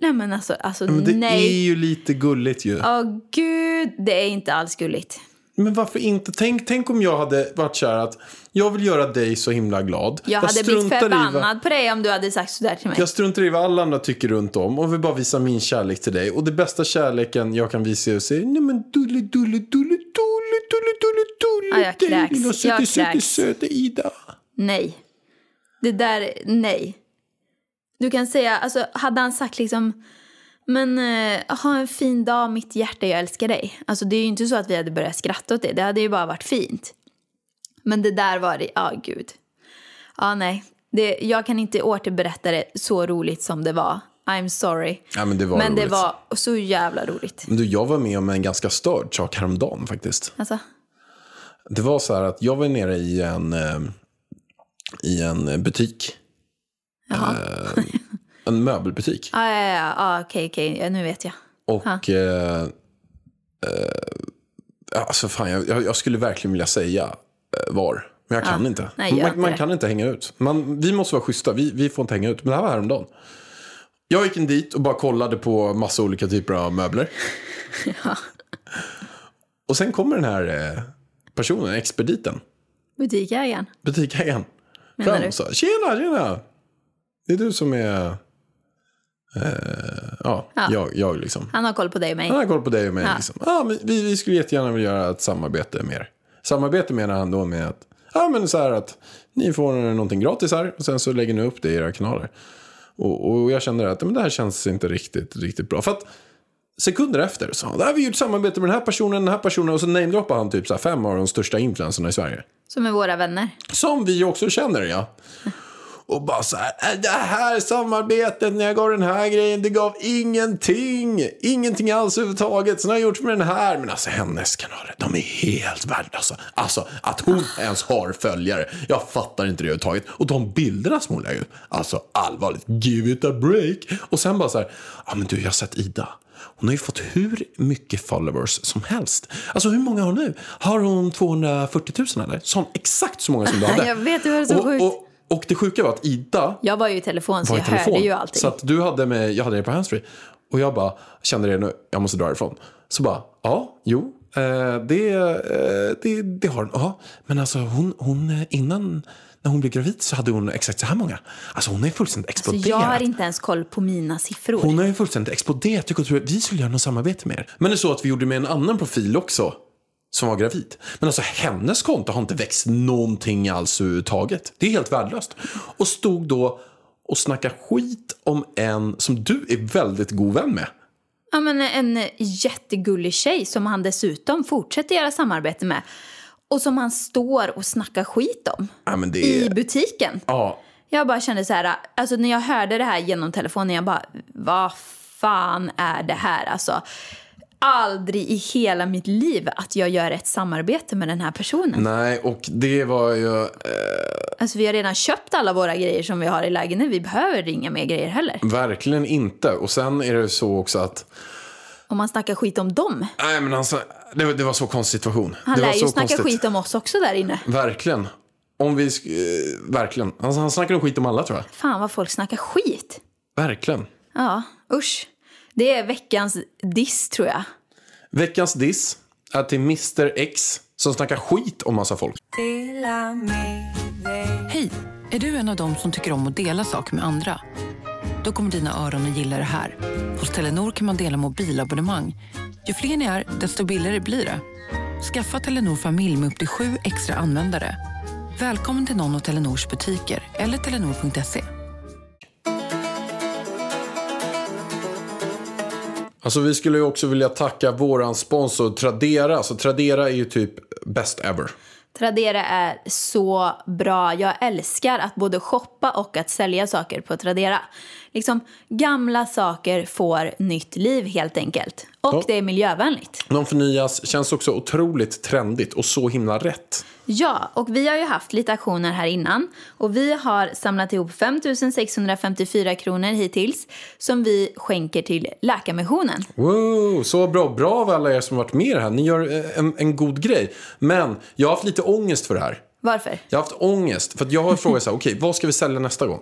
Nej men alltså, alltså Men det nej. är ju lite gulligt ju. Åh gud, det är inte alls gulligt. Men varför inte? Tänk, tänk om jag hade varit kär att jag vill göra dig så himla glad. Jag hade blivit i vad- förbannad på dig om du hade sagt sådär till mig. Jag struntar i vad alla andra tycker runt om och vill bara visa min kärlek till dig. Och det bästa kärleken jag kan visa är att säga nej men dulle, dulle, dulle, dulle, dulle, dulle, dulle, Ja, jag kräks. lilla Jag söte, kräks. söte Ida. Nej. Det där, nej. Du kan säga, alltså hade han sagt liksom, men eh, ha en fin dag, mitt hjärta, jag älskar dig. Alltså det är ju inte så att vi hade börjat skratta åt det, det hade ju bara varit fint. Men det där var det, ja gud. Ja nej, det, jag kan inte återberätta det så roligt som det var. I'm sorry. Ja, men det var men det var så jävla roligt. Men du, jag var med om en ganska störd sak häromdagen faktiskt. Alltså, Det var så här att jag var nere i en, eh, i en butik. Eh, en möbelbutik. Ah, ja, ja, ja. Ah, okej, okej. Ja, nu vet jag. Och... Eh, eh, alltså fan, jag, jag skulle verkligen vilja säga eh, var. Men jag kan inte. Nej, man man kan inte hänga ut. Man, vi måste vara schyssta. Vi, vi får inte hänga ut. Men det här var häromdagen. Jag gick in dit och bara kollade på massa olika typer av möbler. Och sen kommer den här eh, personen, expediten, Butikägaren. butiksägaren, Menar fram och sa tjena, tjena. Det är du som är, eh, ja, Ja. Jag, jag liksom. Han har koll på dig och mig. Han har koll på dig och mig. Ja. Liksom. Ah, men vi, vi skulle jättegärna vilja göra ett samarbete med er. Samarbete menar han då med att, ja men så här att ni får någonting gratis här och sen så lägger ni upp det i era kanaler. Och, och jag kände att men det här känns inte riktigt, riktigt bra. För att sekunder efter så sa han, "Det här har vi gjort samarbete med den här personen, den här personen och så namedroppade han typ så här fem av de största influencerna i Sverige. Som är våra vänner. Som vi också känner, ja. Och bara så här, "Äh, det här samarbetet när jag gav den här grejen, det gav ingenting. Ingenting alls överhuvudtaget. Sen har jag gjort med den här. Men alltså hennes kanaler, de är helt värdelösa. Alltså att hon ens har följare. Jag fattar inte det överhuvudtaget. Och de bilderna som hon lägger ut. Alltså allvarligt, give it a break. Och sen bara så här, ja men du jag har sett Ida. Hon har ju fått hur mycket followers som helst. Alltså hur många har hon nu? Har hon 240 000 eller? Sån, exakt så många som du hade. Jag vet, det var så och, sjukt. och, och det sjuka var att Ida Jag var ju i telefon så jag telefon. hörde ju allting. Så att du hade med, jag hade det på handsfree. Och jag bara kände det nu, jag måste dra ifrån. Så bara, ja, jo, eh, det, eh, det, det har hon. Ja, men alltså hon, hon eh, innan när hon blev gravid så hade hon exakt så här många. Alltså hon är fullständigt så exploderat. jag har inte ens koll på mina siffror. Hon har ju fullständigt exploderat. Jag tror att vi skulle göra något samarbete med er. Men det är så att vi gjorde med en annan profil också. Som var gravid. Men alltså hennes konto har inte växt någonting alls överhuvudtaget. Det är helt värdelöst. Och stod då och snackade skit om en som du är väldigt god vän med. Ja, men en jättegullig tjej som han dessutom fortsätter göra samarbete med. Och som han står och snackar skit om Ja, det i är... butiken. Ja, Jag bara kände så här, alltså när jag hörde det här genom telefonen, jag bara, vad fan är det här? Alltså, aldrig i hela mitt liv att jag gör ett samarbete med den här personen. nej, och det var ju... Eh, Alltså vi har redan köpt alla våra grejer som vi har i lägenheten. Vi behöver inga mer grejer heller. verkligen inte. Och sen är det så också att... Om man snackar skit om dem. Nej, men alltså, det, det var så konstig situation. Han det lär ju snacka skit om oss också där inne. Verkligen. Om vi... Eh, verkligen. Alltså, han snackar skit om alla, tror jag. Fan vad folk snackar skit. Verkligen. Ja, usch. Det är veckans diss tror jag. Veckans diss är till Mr X som snackar skit om massa folk. Hej! Är du en av dem som tycker om att dela saker med andra? Då kommer dina öron att gilla det här. Hos Telenor kan man dela mobilabonnemang. Ju fler ni är, desto billigare blir det. Skaffa Telenor familj med upp till sju extra användare. Välkommen till någon av Telenors butiker eller telenor.se. Alltså vi skulle ju också vilja tacka våran sponsor Tradera. Alltså Tradera är ju typ best ever. Tradera är så bra. Jag älskar att både shoppa och att sälja saker på Tradera. Liksom, gamla saker får nytt liv helt enkelt. Och Ja. det är miljövänligt. De förnyas, känns också otroligt trendigt och så himla rätt. Ja, och vi har ju haft lite aktioner här innan. Och vi har samlat ihop 5 654 kronor hittills som vi skänker till Läkarmissionen. Wow, så bra. Bra av alla er som varit med här. Ni gör eh, en, en god grej. Men jag har haft lite ångest för det här. Varför? Jag har haft ångest. För att jag har frågat så här, okej, vad ska vi sälja nästa gång?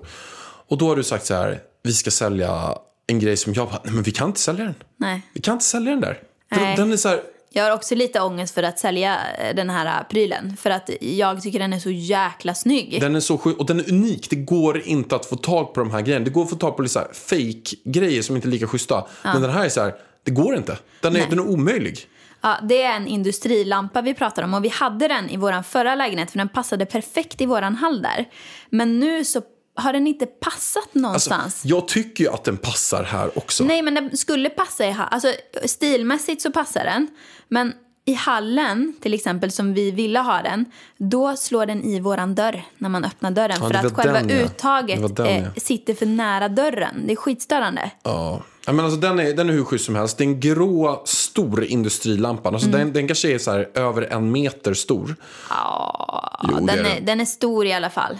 Och då har du sagt så här, vi ska sälja en grej som jag bara, nej men vi kan inte sälja den. Nej. Vi kan inte sälja den där. Nej. Den är så här, Jag har också lite ångest för att sälja eh, den här eh, prylen. För att jag tycker den är så jäkla snygg. den är så sjuk och den är unik. Det går inte att få tag på de här grejerna. Det går att få tag på lite så här fake-grejer som inte är lika schyssta. Men den här är så här, det går inte. Den är, Nej. den är omöjlig. Ja, det är en industrilampa vi pratar om och vi hade den i vår förra lägenhet för den passade perfekt i våran hall där. Men nu så har den inte passat Alltså, någonstans. jag tycker ju att den passar här också. Nej, men den skulle passa i hall. Alltså stilmässigt så passar den. Men i hallen, till exempel, som vi ville ha den, då slår den i våran dörr när man öppnar dörren. Ja, för att själva den, ja. Uttaget den, eh, ja. sitter för nära dörren. Det är skitstörande. Ja. Men alltså, den, är, den är hur schysst som helst. Det är en grå, stor industrilampa. Alltså, Mm. den, den kanske är så här, över en meter stor. Ja, Jo, den, är den är stor i alla fall.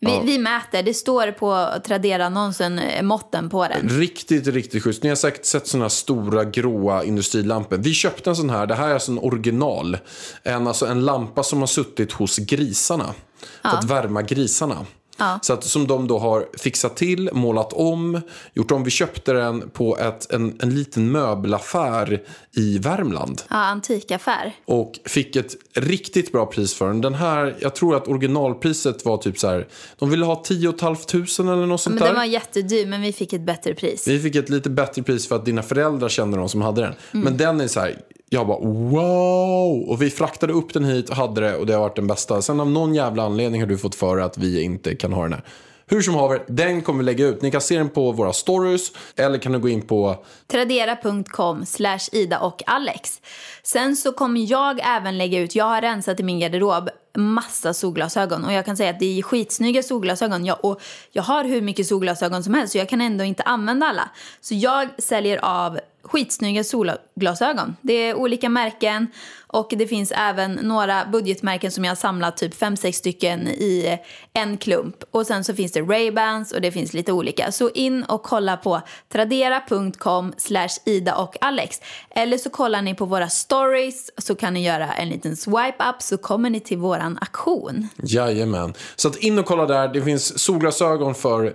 Vi, Ja. vi mäter, det står på Tradera-annonsen, eh, måtten på den. Riktigt, riktigt schysst. Ni har säkert sett sådana här stora gråa industrilampor. Vi köpte en sån här. Det här är alltså en original. En, alltså en lampa som har suttit hos grisarna. För att värma grisarna. Ja. Så att, som de då har fixat till, målat om, gjort om. Vi köpte den på ett, en, en liten möbelaffär i Värmland. Ja, antikaffär. Och fick ett riktigt bra pris för den. Den här, jag tror att originalpriset var typ så här. De ville ha 10 500 eller något sånt Men där. den var jättedyr, men vi fick ett bättre pris. Vi fick ett lite bättre pris för att dina föräldrar kände de som hade den. Mm. Men den är så här, jag bara wow! Och vi fraktade upp den hit och hade det och det har varit den bästa. Sen av någon jävla anledning har du fått för att vi inte kan ha den här. Hur som haver, den kommer vi lägga ut. Ni kan se den på våra stories eller kan du gå in på Tradera.com slash Ida och Alex. Sen så kommer jag även lägga ut, jag har rensat i min garderob massa solglasögon och jag kan säga att det är skitsnygga solglasögon jag, och jag har hur mycket solglasögon som helst så jag kan ändå inte använda alla. Så jag säljer av skitsnygga solglasögon. Det är olika märken och det finns även några budgetmärken som jag har samlat typ 5-6 stycken i en klump. Och sen så finns det Ray-Bans och det finns lite olika. Så in och kolla på tradera.com slash Ida och Alex. Eller så kollar ni på våra stories så kan ni göra en liten swipe up så kommer ni till våran aktion. Jajamän. Så att in och kolla där. Det finns solglasögon för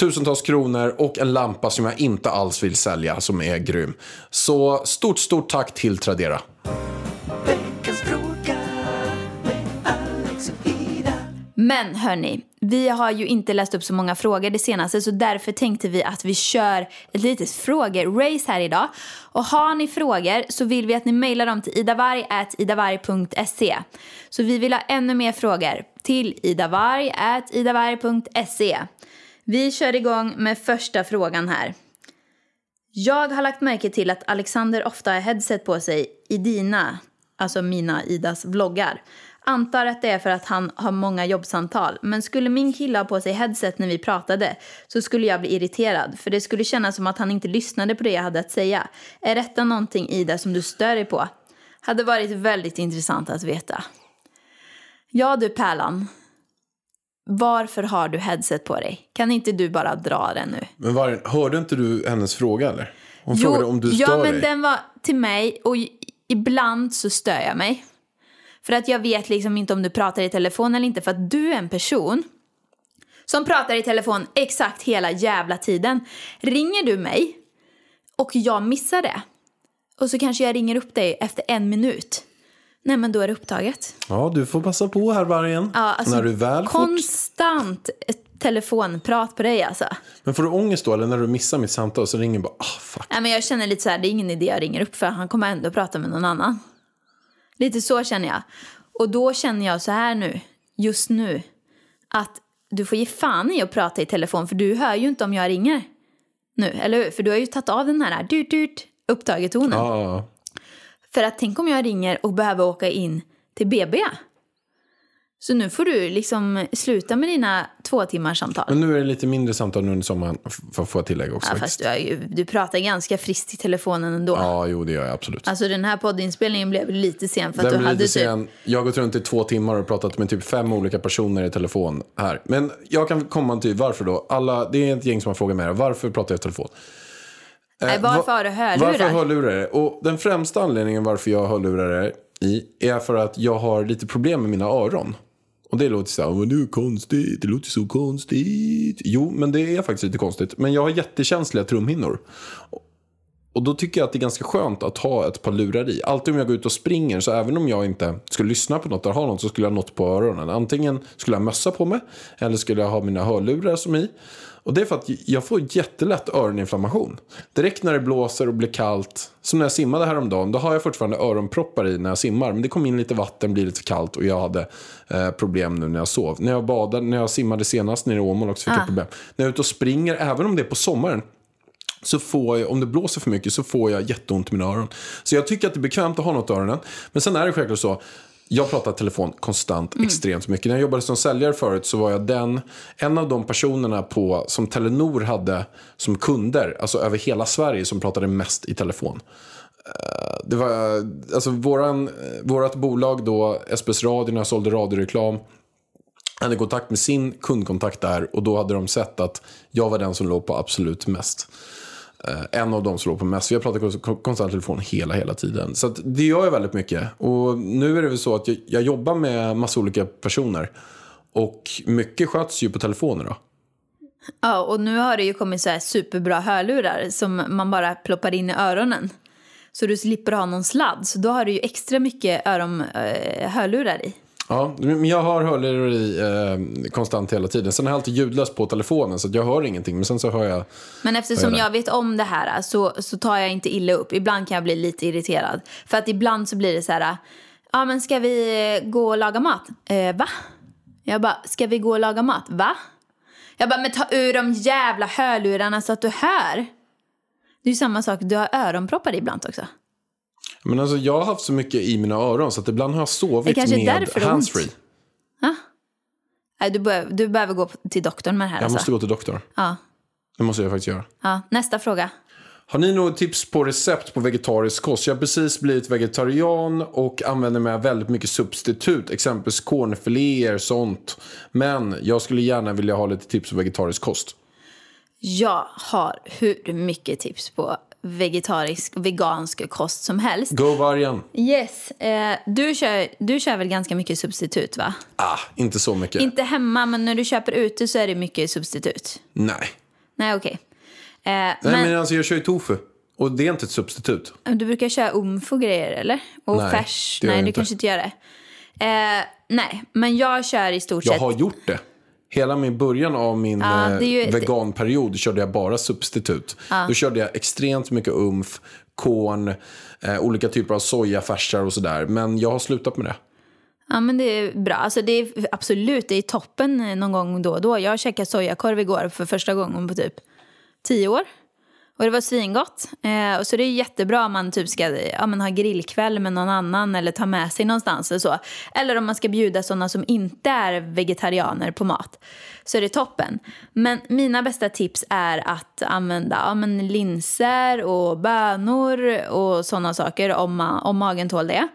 tusentals kronor och en lampa som jag inte alls vill sälja som är grym. Så stort, stort tack till Tradera. Men hörni, vi har ju inte läst upp så många frågor det senaste så därför tänkte vi att vi kör ett litet frågerace här idag. Och har ni frågor så vill vi att ni mejlar dem till idavarg.idavarg.se. Så vi vill ha ännu mer frågor till idavarg.idavarg.se. Vi kör igång med första frågan här. Jag har lagt märke till att Alexander ofta har headset på sig i dina, alltså mina Idas vloggar. Antar att det är för att han har många jobbsamtal. Men skulle min kille ha på sig headset när vi pratade så skulle jag bli irriterad. För det skulle kännas som att han inte lyssnade på det jag hade att säga. Är detta någonting Ida som du stör dig på? Hade varit väldigt intressant att veta. Ja du Pärlan. Varför har du headset på dig? Kan inte du bara dra den nu? Men var, hörde inte du hennes fråga eller? Hon frågade om du stör ja, men dig. den var till mig och ibland så stör jag mig. För att jag vet liksom inte om du pratar i telefon eller inte för att du är en person som pratar i telefon exakt hela jävla tiden. Ringer du mig och jag missar det och så kanske jag ringer upp dig efter en minut. Nej men då är det upptaget. Ja, du får passa på här vargen. Ja, alltså, när du väl. Konstant ett telefonprat på dig alltså. Men får du ångest då? Eller när du missar mitt samtal så ringer bara, ah fuck. Nej, men jag känner lite så här, det är ingen idé jag ringer upp för han kommer ändå prata med någon annan. Lite så känner jag. Och då känner jag så här nu, just nu, att du får ge fan i att prata i telefon för du hör ju inte om jag ringer. Nu, eller hur? För du har ju tagit av den här dut, dut, upptaget-tonen. Ja, För att tänk om jag ringer och behöver åka in till BB. Så nu får du liksom sluta med dina två timmars samtal. men nu är det lite mindre samtal nu under sommaren, för att få tillägga också. Ja, fast du, du pratar ganska friskt i telefonen ändå. Ja, jo det gör jag absolut. Alltså den här poddinspelningen blev lite sen för att Den du hade typ... sen. Jag har gått runt i två timmar och pratat med typ fem olika personer i telefon här. Men jag kan komma till varför då. Alla, det är ett gäng som har frågat mig varför pratar jag i telefon? Nej, varför va- har du hörlurar? Varför har hörlurar? Och den främsta anledningen varför jag har hörlurar i är för att jag har lite problem med mina öron. Och det låter så här, men det är konstigt, det låter så konstigt. Jo, men det är faktiskt lite konstigt. Men jag har jättekänsliga trumhinnor. Och då tycker jag att det är ganska skönt att ha ett par lurar i. Alltid om jag går ut och springer, så även om jag inte skulle lyssna på något eller ha något så skulle jag ha något på öronen. Antingen skulle jag ha mössa på mig eller skulle jag ha mina hörlurar som i. Och det är för att jag får jättelätt öroninflammation. Direkt när det blåser och blir kallt, som när jag simmade häromdagen, då har jag fortfarande öronproppar i när jag simmar. Men det kom in lite vatten, blir lite kallt och jag hade eh, problem nu när jag sov. När jag badade, när jag simmade senast nere i Åmål också fick jag problem. När jag är ute och springer, även om det är på sommaren, så får jag, om det blåser för mycket så får jag jätteont i mina öron. Så jag tycker att det är bekvämt att ha något i öronen. Men sen är det självklart så, jag pratar telefon konstant extremt mycket. När jag jobbade som säljare förut så var jag den, en av de personerna på, som Telenor hade som kunder, alltså över hela Sverige, som pratade mest i telefon. Eh, Det var, alltså våran, vårat bolag då, SBS Radio, när jag sålde radioreklam, hade kontakt med sin kundkontakt där och då hade de sett att jag var den som låg på absolut mest. Eh, en av dem som låg på mest. Vi har pratat konstant telefon hela, hela tiden. Så att det gör jag väldigt mycket. Och nu är det väl så att jag, jag jobbar med massa olika personer. Och mycket sköts ju på telefoner då. Ja, och nu har det ju kommit så här superbra hörlurar som man bara ploppar in i öronen. Så du slipper ha någon sladd. Så då har du ju extra mycket öron, eh, hörlurar i. Ja, men jag har hörlurar i eh, konstant hela tiden. Sen har jag alltid ljudlöst på telefonen så jag hör ingenting. Men sen så hör jag... Men eftersom det. jag vet om det här så, så tar jag inte illa upp. Ibland kan jag bli lite irriterad. För att ibland så blir det så här, ja men ska vi gå och laga mat? Eh, va? Jag bara, ska vi gå och laga mat? Va? Jag bara, men ta ur de jävla hörlurarna så att du hör. Det är ju samma sak, du har öronproppar ibland också. Men alltså jag har haft så mycket i mina öron så att ibland har jag sovit med handsfree. Nej, du, bör, du behöver gå till doktorn med det här Jag alltså. måste gå till doktorn. Ja. Det måste jag faktiskt göra. ja. Nästa fråga. Har ni något tips på recept på vegetarisk kost? Jag har precis blivit vegetarian och använder mig av väldigt mycket substitut. Exempelvis cornfiléer, sånt. Men jag skulle gärna vilja ha lite tips på vegetarisk kost. Jag har hur mycket tips på vegetarisk och vegansk kost som helst. Go vargen. Yes. Eh, du, kör, du kör väl ganska mycket substitut, va? Ah, inte så mycket. Inte hemma, men när du köper ute så är det mycket substitut. Nej. Nej, okej. Eh, Nej, men, men alltså jag kör ju tofu. Och det är inte ett substitut. du brukar köra umf och grejer, eller? Och Nej, färs? Nej, jag du inte. kanske inte gör det. Eh, nej, men jag kör i stort Jag sett... har gjort det. Hela min början av min eh, är ju- veganperiod körde jag bara substitut. Då körde jag extremt mycket umf, korn, eh, olika typer av sojafärsar och sådär. Men jag har slutat med det. Ja, men det är bra. Alltså, det är absolut, det är toppen eh, någon gång då och då. Jag käkade sojakorv igår för första gången på typ tio år. Och det var svingott. Eh, och så det är jättebra om man typ ska ja, men ha grillkväll med någon annan eller ta med sig någonstans. Eller, så. eller om man ska bjuda sådana som inte är vegetarianer på mat. Så är det toppen. Men mina bästa tips är att använda ja, men linser och bönor och sådana saker om, ma- om magen tål det.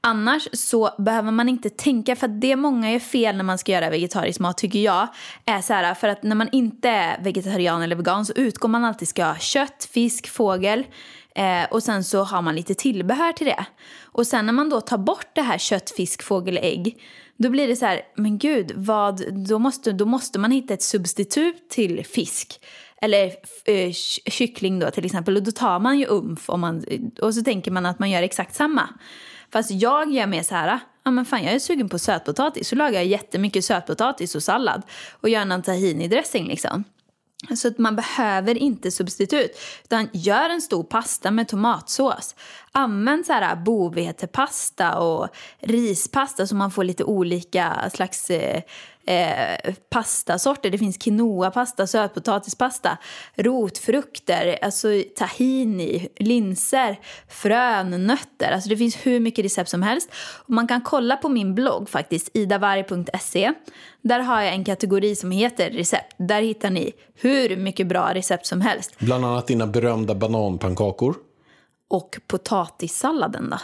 Annars så behöver man inte tänka, för att det många gör fel när man ska göra vegetarisk mat tycker jag, är så här, för att när man inte är vegetarian eller vegan så utgår man alltid ska ha kött, fisk, fågel eh, och sen så har man lite tillbehör till det. Och sen när man då tar bort det här kött, fisk, fågel, ägg, då blir det så här, men gud, vad, då, måste, då måste man hitta ett substitut till fisk. Eller eh, kyckling då till exempel. Och då tar man ju umf om man, och så tänker man att man gör exakt samma. Fast jag gör mer så här, ja men fan jag är sugen på sötpotatis. Så lagar jag jättemycket sötpotatis och sallad. Och gör någon tahini-dressing liksom. Så att man behöver inte substitut. Utan gör en stor pasta med tomatsås. Använd så här bovetepasta och rispasta så man får lite olika slags eh, eh, pastasorter. Det finns quinoa-pasta, sötpotatispasta, rotfrukter, alltså tahini, linser, frön, nötter. Alltså det finns hur mycket recept som helst. Och man kan kolla på min blogg faktiskt, idavarg.se. Där har jag en kategori som heter recept. Där hittar ni hur mycket bra recept som helst. Bland annat dina berömda bananpannkakor. Och potatissalladen då,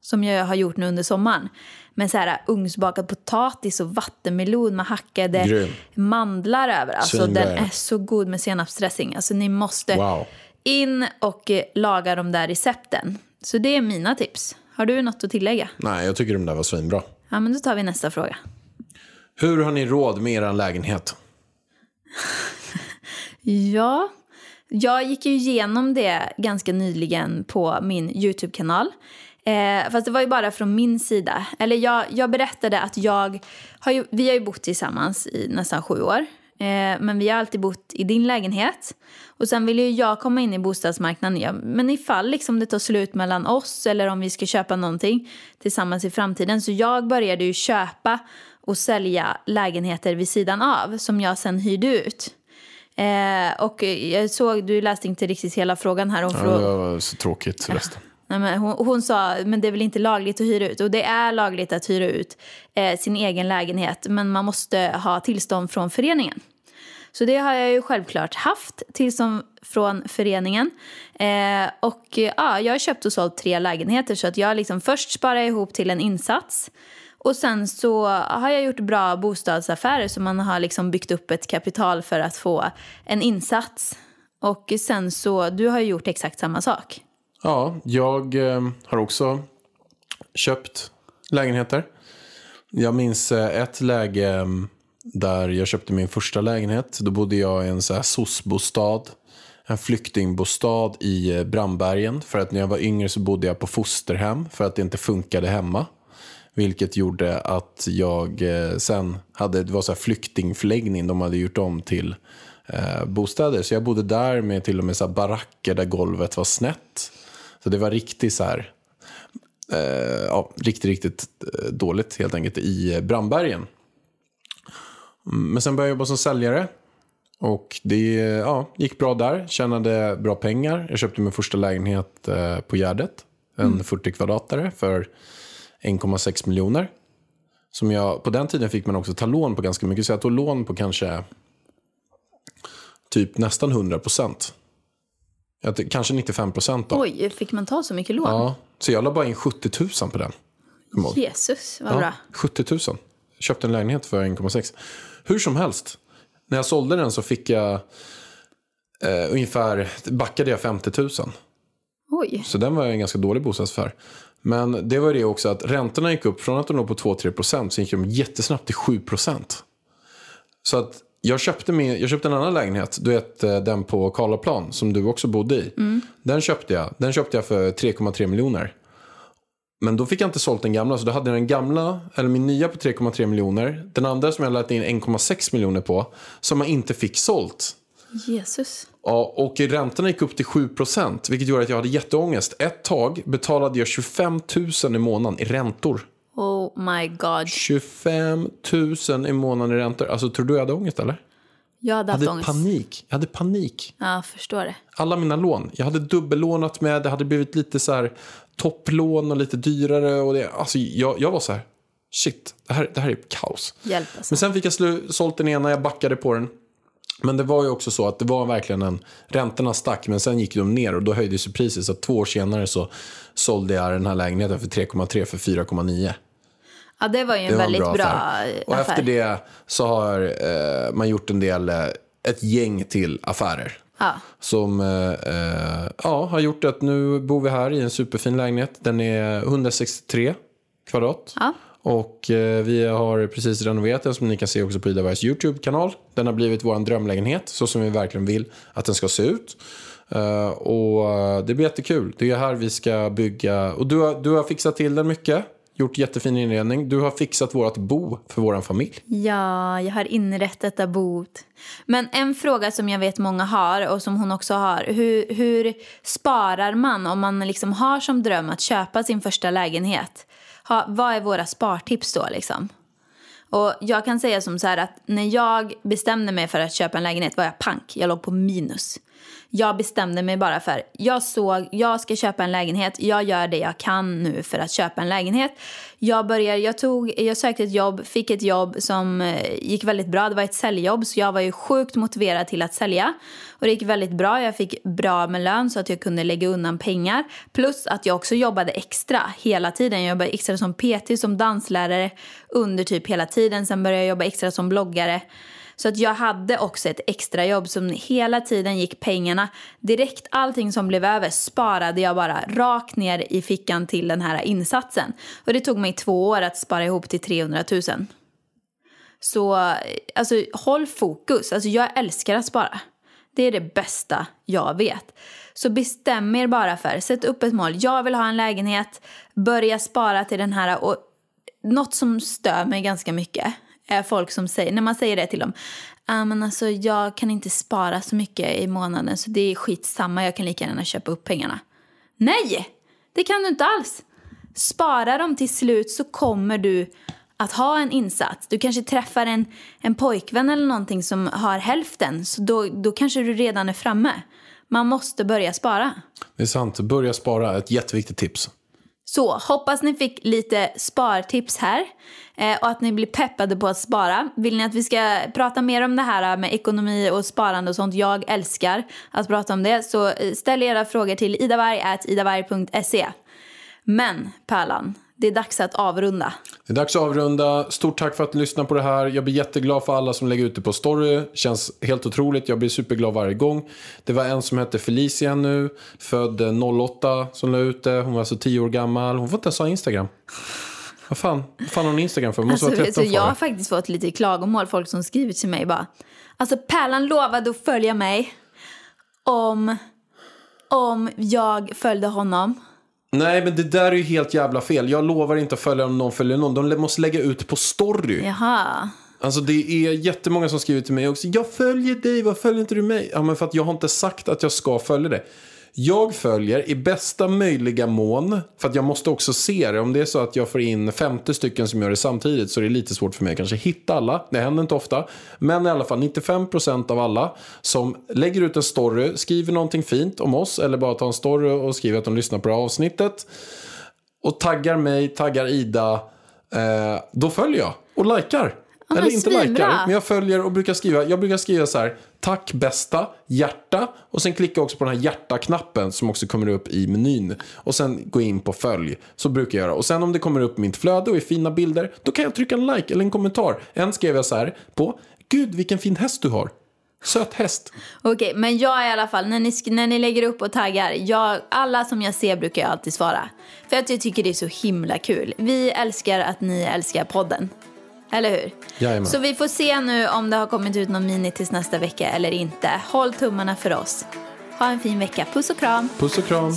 som jag har gjort nu under sommaren. Med så här ugnsbakad potatis och vattenmelon med hackade Grym. mandlar över. Alltså den är så god med senapsdressing. Alltså ni måste Wow. in och eh, laga de där recepten. Så det är mina tips. Har du något att tillägga? Nej, jag tycker de där var svinbra. Ja, men då tar vi nästa fråga. Hur har ni råd med er lägenhet? Ja, jag gick ju igenom det ganska nyligen på min YouTube-kanal. Eh, fast det var ju bara från min sida. Eller jag, jag berättade att jag har ju, vi har ju bott tillsammans i nästan sju år. Eh, men vi har alltid bott i din lägenhet. Och sen vill ju jag komma in i bostadsmarknaden. Ja, men ifall liksom det tar slut mellan oss eller om vi ska köpa någonting tillsammans i framtiden. Så jag började ju köpa och sälja lägenheter vid sidan av som jag sen hyrde ut. Eh, och jag såg, du läste inte riktigt hela frågan här. Hon Ja, det var så tråkigt resten. Nej, men hon, hon sa men det är väl inte lagligt att hyra ut. Och det är lagligt att hyra ut eh, sin egen lägenhet. Men man måste ha tillstånd från föreningen. Så det har jag ju självklart haft, tillstånd från föreningen. Eh, och ja, jag har köpt och sålt tre lägenheter. Så att jag liksom först sparar ihop till en insats. Och sen så har jag gjort bra bostadsaffärer så man har liksom byggt upp ett kapital för att få en insats. Och sen så, du har ju gjort exakt samma sak. Ja, jag eh, har också köpt lägenheter. Jag minns eh, ett läge mm, där jag köpte min första lägenhet. Då bodde jag i en så här SOS-bostad. En flyktingbostad i eh, Brandbergen. För att när jag var yngre så bodde jag på fosterhem. För att det inte funkade hemma. Vilket gjorde att jag sen hade, det var så här flyktingförläggning. De hade gjort om till eh, bostäder. Så jag bodde där med till och med så här baracker där golvet var snett. Så det var riktigt så här, eh, ja, riktigt, riktigt eh, dåligt helt enkelt i Brandbergen. Mm, Men sen började jag jobba som säljare. Och det ja, gick bra där, tjänade bra pengar. Jag köpte min första lägenhet eh, på Gärdet. En 40 kvadratare för 1,6 miljoner. Som jag, på den tiden fick man också ta lån på ganska mycket. Så jag tog lån på kanske typ nästan 100 procent. Kanske 95 procent då. Oj, fick man ta så mycket lån? Ja, så jag la bara in 70 000 på den. Jesus, vad bra. Ja, 70 000. Köpte en lägenhet för 1,6. Hur som helst. När jag sålde den så fick jag eh, ungefär, backade jag 50 000. Oj. Så den var en ganska dålig bostadsaffär. Men det var det också att räntorna gick upp från att de låg på 2-3 procent så gick de jättesnabbt till 7 procent. Så att jag köpte, min, jag köpte en annan lägenhet, du vet eh, den på Karlaplan som du också bodde i. Den köpte jag. Den köpte jag för 3,3 miljoner. Men då fick jag inte sålt den gamla, så då hade jag den gamla, eller min nya på 3,3 miljoner. Den andra som jag lät in 1,6 miljoner på, som jag inte fick sålt. Jesus. Ja, och räntorna gick upp till 7 procent, vilket gjorde att jag hade jätteångest. Ett tag betalade jag 25 000 i månaden i räntor. Oh my god. 25 000 i månaden i räntor. Alltså, tror du jag hade ångest eller? Jag hade Jag haft hade ångest. panik. Jag hade panik. Ja, jag förstår det. Alla mina lån. Jag hade dubbellånat med, det hade blivit lite så här topplån och lite dyrare. Och det, alltså, jag, jag var så här, shit, det här, det här är kaos. Hjälp alltså. Men sen fick jag slu- sålt den ena, jag backade på den. Men det var ju också så att det var verkligen en, räntorna stack men sen gick de ner och då höjdes ju priset. Så två år senare så sålde jag den här lägenheten för 3,3 för 4,9. Ja, det var ju en var väldigt bra bra, affär. Och affär. efter det så har eh, man gjort en del, eh, ett gäng till affärer. Ja. Som eh, eh, ja, har gjort att nu bor vi här i en superfin lägenhet. Den är 163 kvadrat. Ja. Och eh, vi har precis renoverat den som ni kan se också på Ida Bergs YouTube-kanal. Den har blivit vår drömlägenhet så som vi verkligen vill att den ska se ut. Eh, och det blir jättekul. Det är här vi ska bygga. Och du har, du har fixat till den mycket. Gjort jättefin inredning. Du har fixat vårt bo för vår familj. Ja, jag har inrett detta boet. Men en fråga som jag vet många har och som hon också har. Hur, hur sparar man om man liksom har som dröm att köpa sin första lägenhet? Ha, vad är våra spartips då liksom? Och jag kan säga som så här att när jag bestämde mig för att köpa en lägenhet var jag pank. Jag låg på minus. Jag bestämde mig bara för, jag såg, jag ska köpa en lägenhet, jag gör det jag kan nu för att köpa en lägenhet. Jag började, jag tog, jag sökte ett jobb, fick ett jobb som eh, gick väldigt bra, det var ett säljjobb så jag var ju sjukt motiverad till att sälja. Och det gick väldigt bra, jag fick bra med lön så att jag kunde lägga undan pengar. Plus att jag också jobbade extra hela tiden, jag jobbade extra som PT, som danslärare under typ hela tiden. Sen började jag jobba extra som bloggare. Så att jag hade också ett extrajobb som hela tiden gick pengarna. Direkt allting som blev över sparade jag bara rakt ner i fickan till den här insatsen. Och det tog mig två år att spara ihop till 300 000. Så alltså, håll fokus. Alltså, jag älskar att spara. Det är det bästa jag vet. Så bestäm er bara för, sätt upp ett mål. Jag vill ha en lägenhet, börja spara till den här. Och något som stör mig ganska mycket är folk som säger, när man säger det till dem, ah, men alltså, jag kan inte spara så mycket i månaden så det är skitsamma, jag kan lika gärna köpa upp pengarna. Nej, det kan du inte alls. Spara dem till slut så kommer du att ha en insats. Du kanske träffar en, en pojkvän eller någonting som har hälften. Så då, då kanske du redan är framme. Man måste börja spara. Det är sant. Börja spara. Ett jätteviktigt tips. Så hoppas ni fick lite spartips här eh, och att ni blir peppade på att spara. Vill ni att vi ska prata mer om det här med ekonomi och sparande och sånt? Jag älskar att prata om det. Så eh, ställ era frågor till idavarg.idavarg.se. Men Pärlan, det är dags att avrunda. Det är dags att avrunda. Stort tack för att ni lyssnar på det här. Jag blir jätteglad för alla som lägger ut det på story. Känns helt otroligt. Jag blir superglad varje gång. Det var en som hette Felicia nu. Född 08 som la ut det. Hon var alltså 10 år gammal. Hon får inte ens ha Instagram. Vad fan, vad fan har hon Instagram för? Hon måste Alltså, vara vet 13 du, för jag har faktiskt fått lite klagomål. Folk som skrivit till mig bara. Alltså Pärlan lovade att följa mig om, om jag följde honom. Nej, men det där är ju helt jävla fel. Jag lovar inte att följa om någon följer någon. De måste lägga ut på story. Jaha. Alltså det är jättemånga som skriver till mig också. Jag följer dig, vad följer inte du mig? Ja men för att jag har inte sagt att jag ska följa det. Jag följer i bästa möjliga mån, för att jag måste också se det. Om det är så att jag får in 50 stycken som gör det samtidigt så är det lite svårt för mig att kanske hitta alla. Det händer inte ofta. Men i alla fall 95% av alla som lägger ut en story, skriver någonting fint om oss eller bara tar en story och skriver att de lyssnar på det här avsnittet och taggar mig, taggar Ida, eh, då följer jag och likar. Men Eller inte svinbra. likar, men jag följer och brukar skriva. Jag brukar skriva så här, tack bästa, hjärta och sen klicka också på den här hjärta-knappen som också kommer upp i menyn. Och sen gå in på följ, så brukar jag göra. Och sen om det kommer upp i mitt flöde och är fina bilder, då kan jag trycka en like eller en kommentar. En skrev jag så här på, gud vilken fin häst du har. Söt häst. Okej, men jag i alla fall, när ni, när ni lägger upp och taggar, jag, alla som jag ser brukar jag alltid svara. För att jag tycker det är så himla kul. Vi älskar att ni älskar podden. Eller hur? Jajamän. Så vi får se nu om det har kommit ut någon mini tills nästa vecka eller inte. Håll tummarna för oss. Ha en fin vecka. Puss och kram. Puss och kram.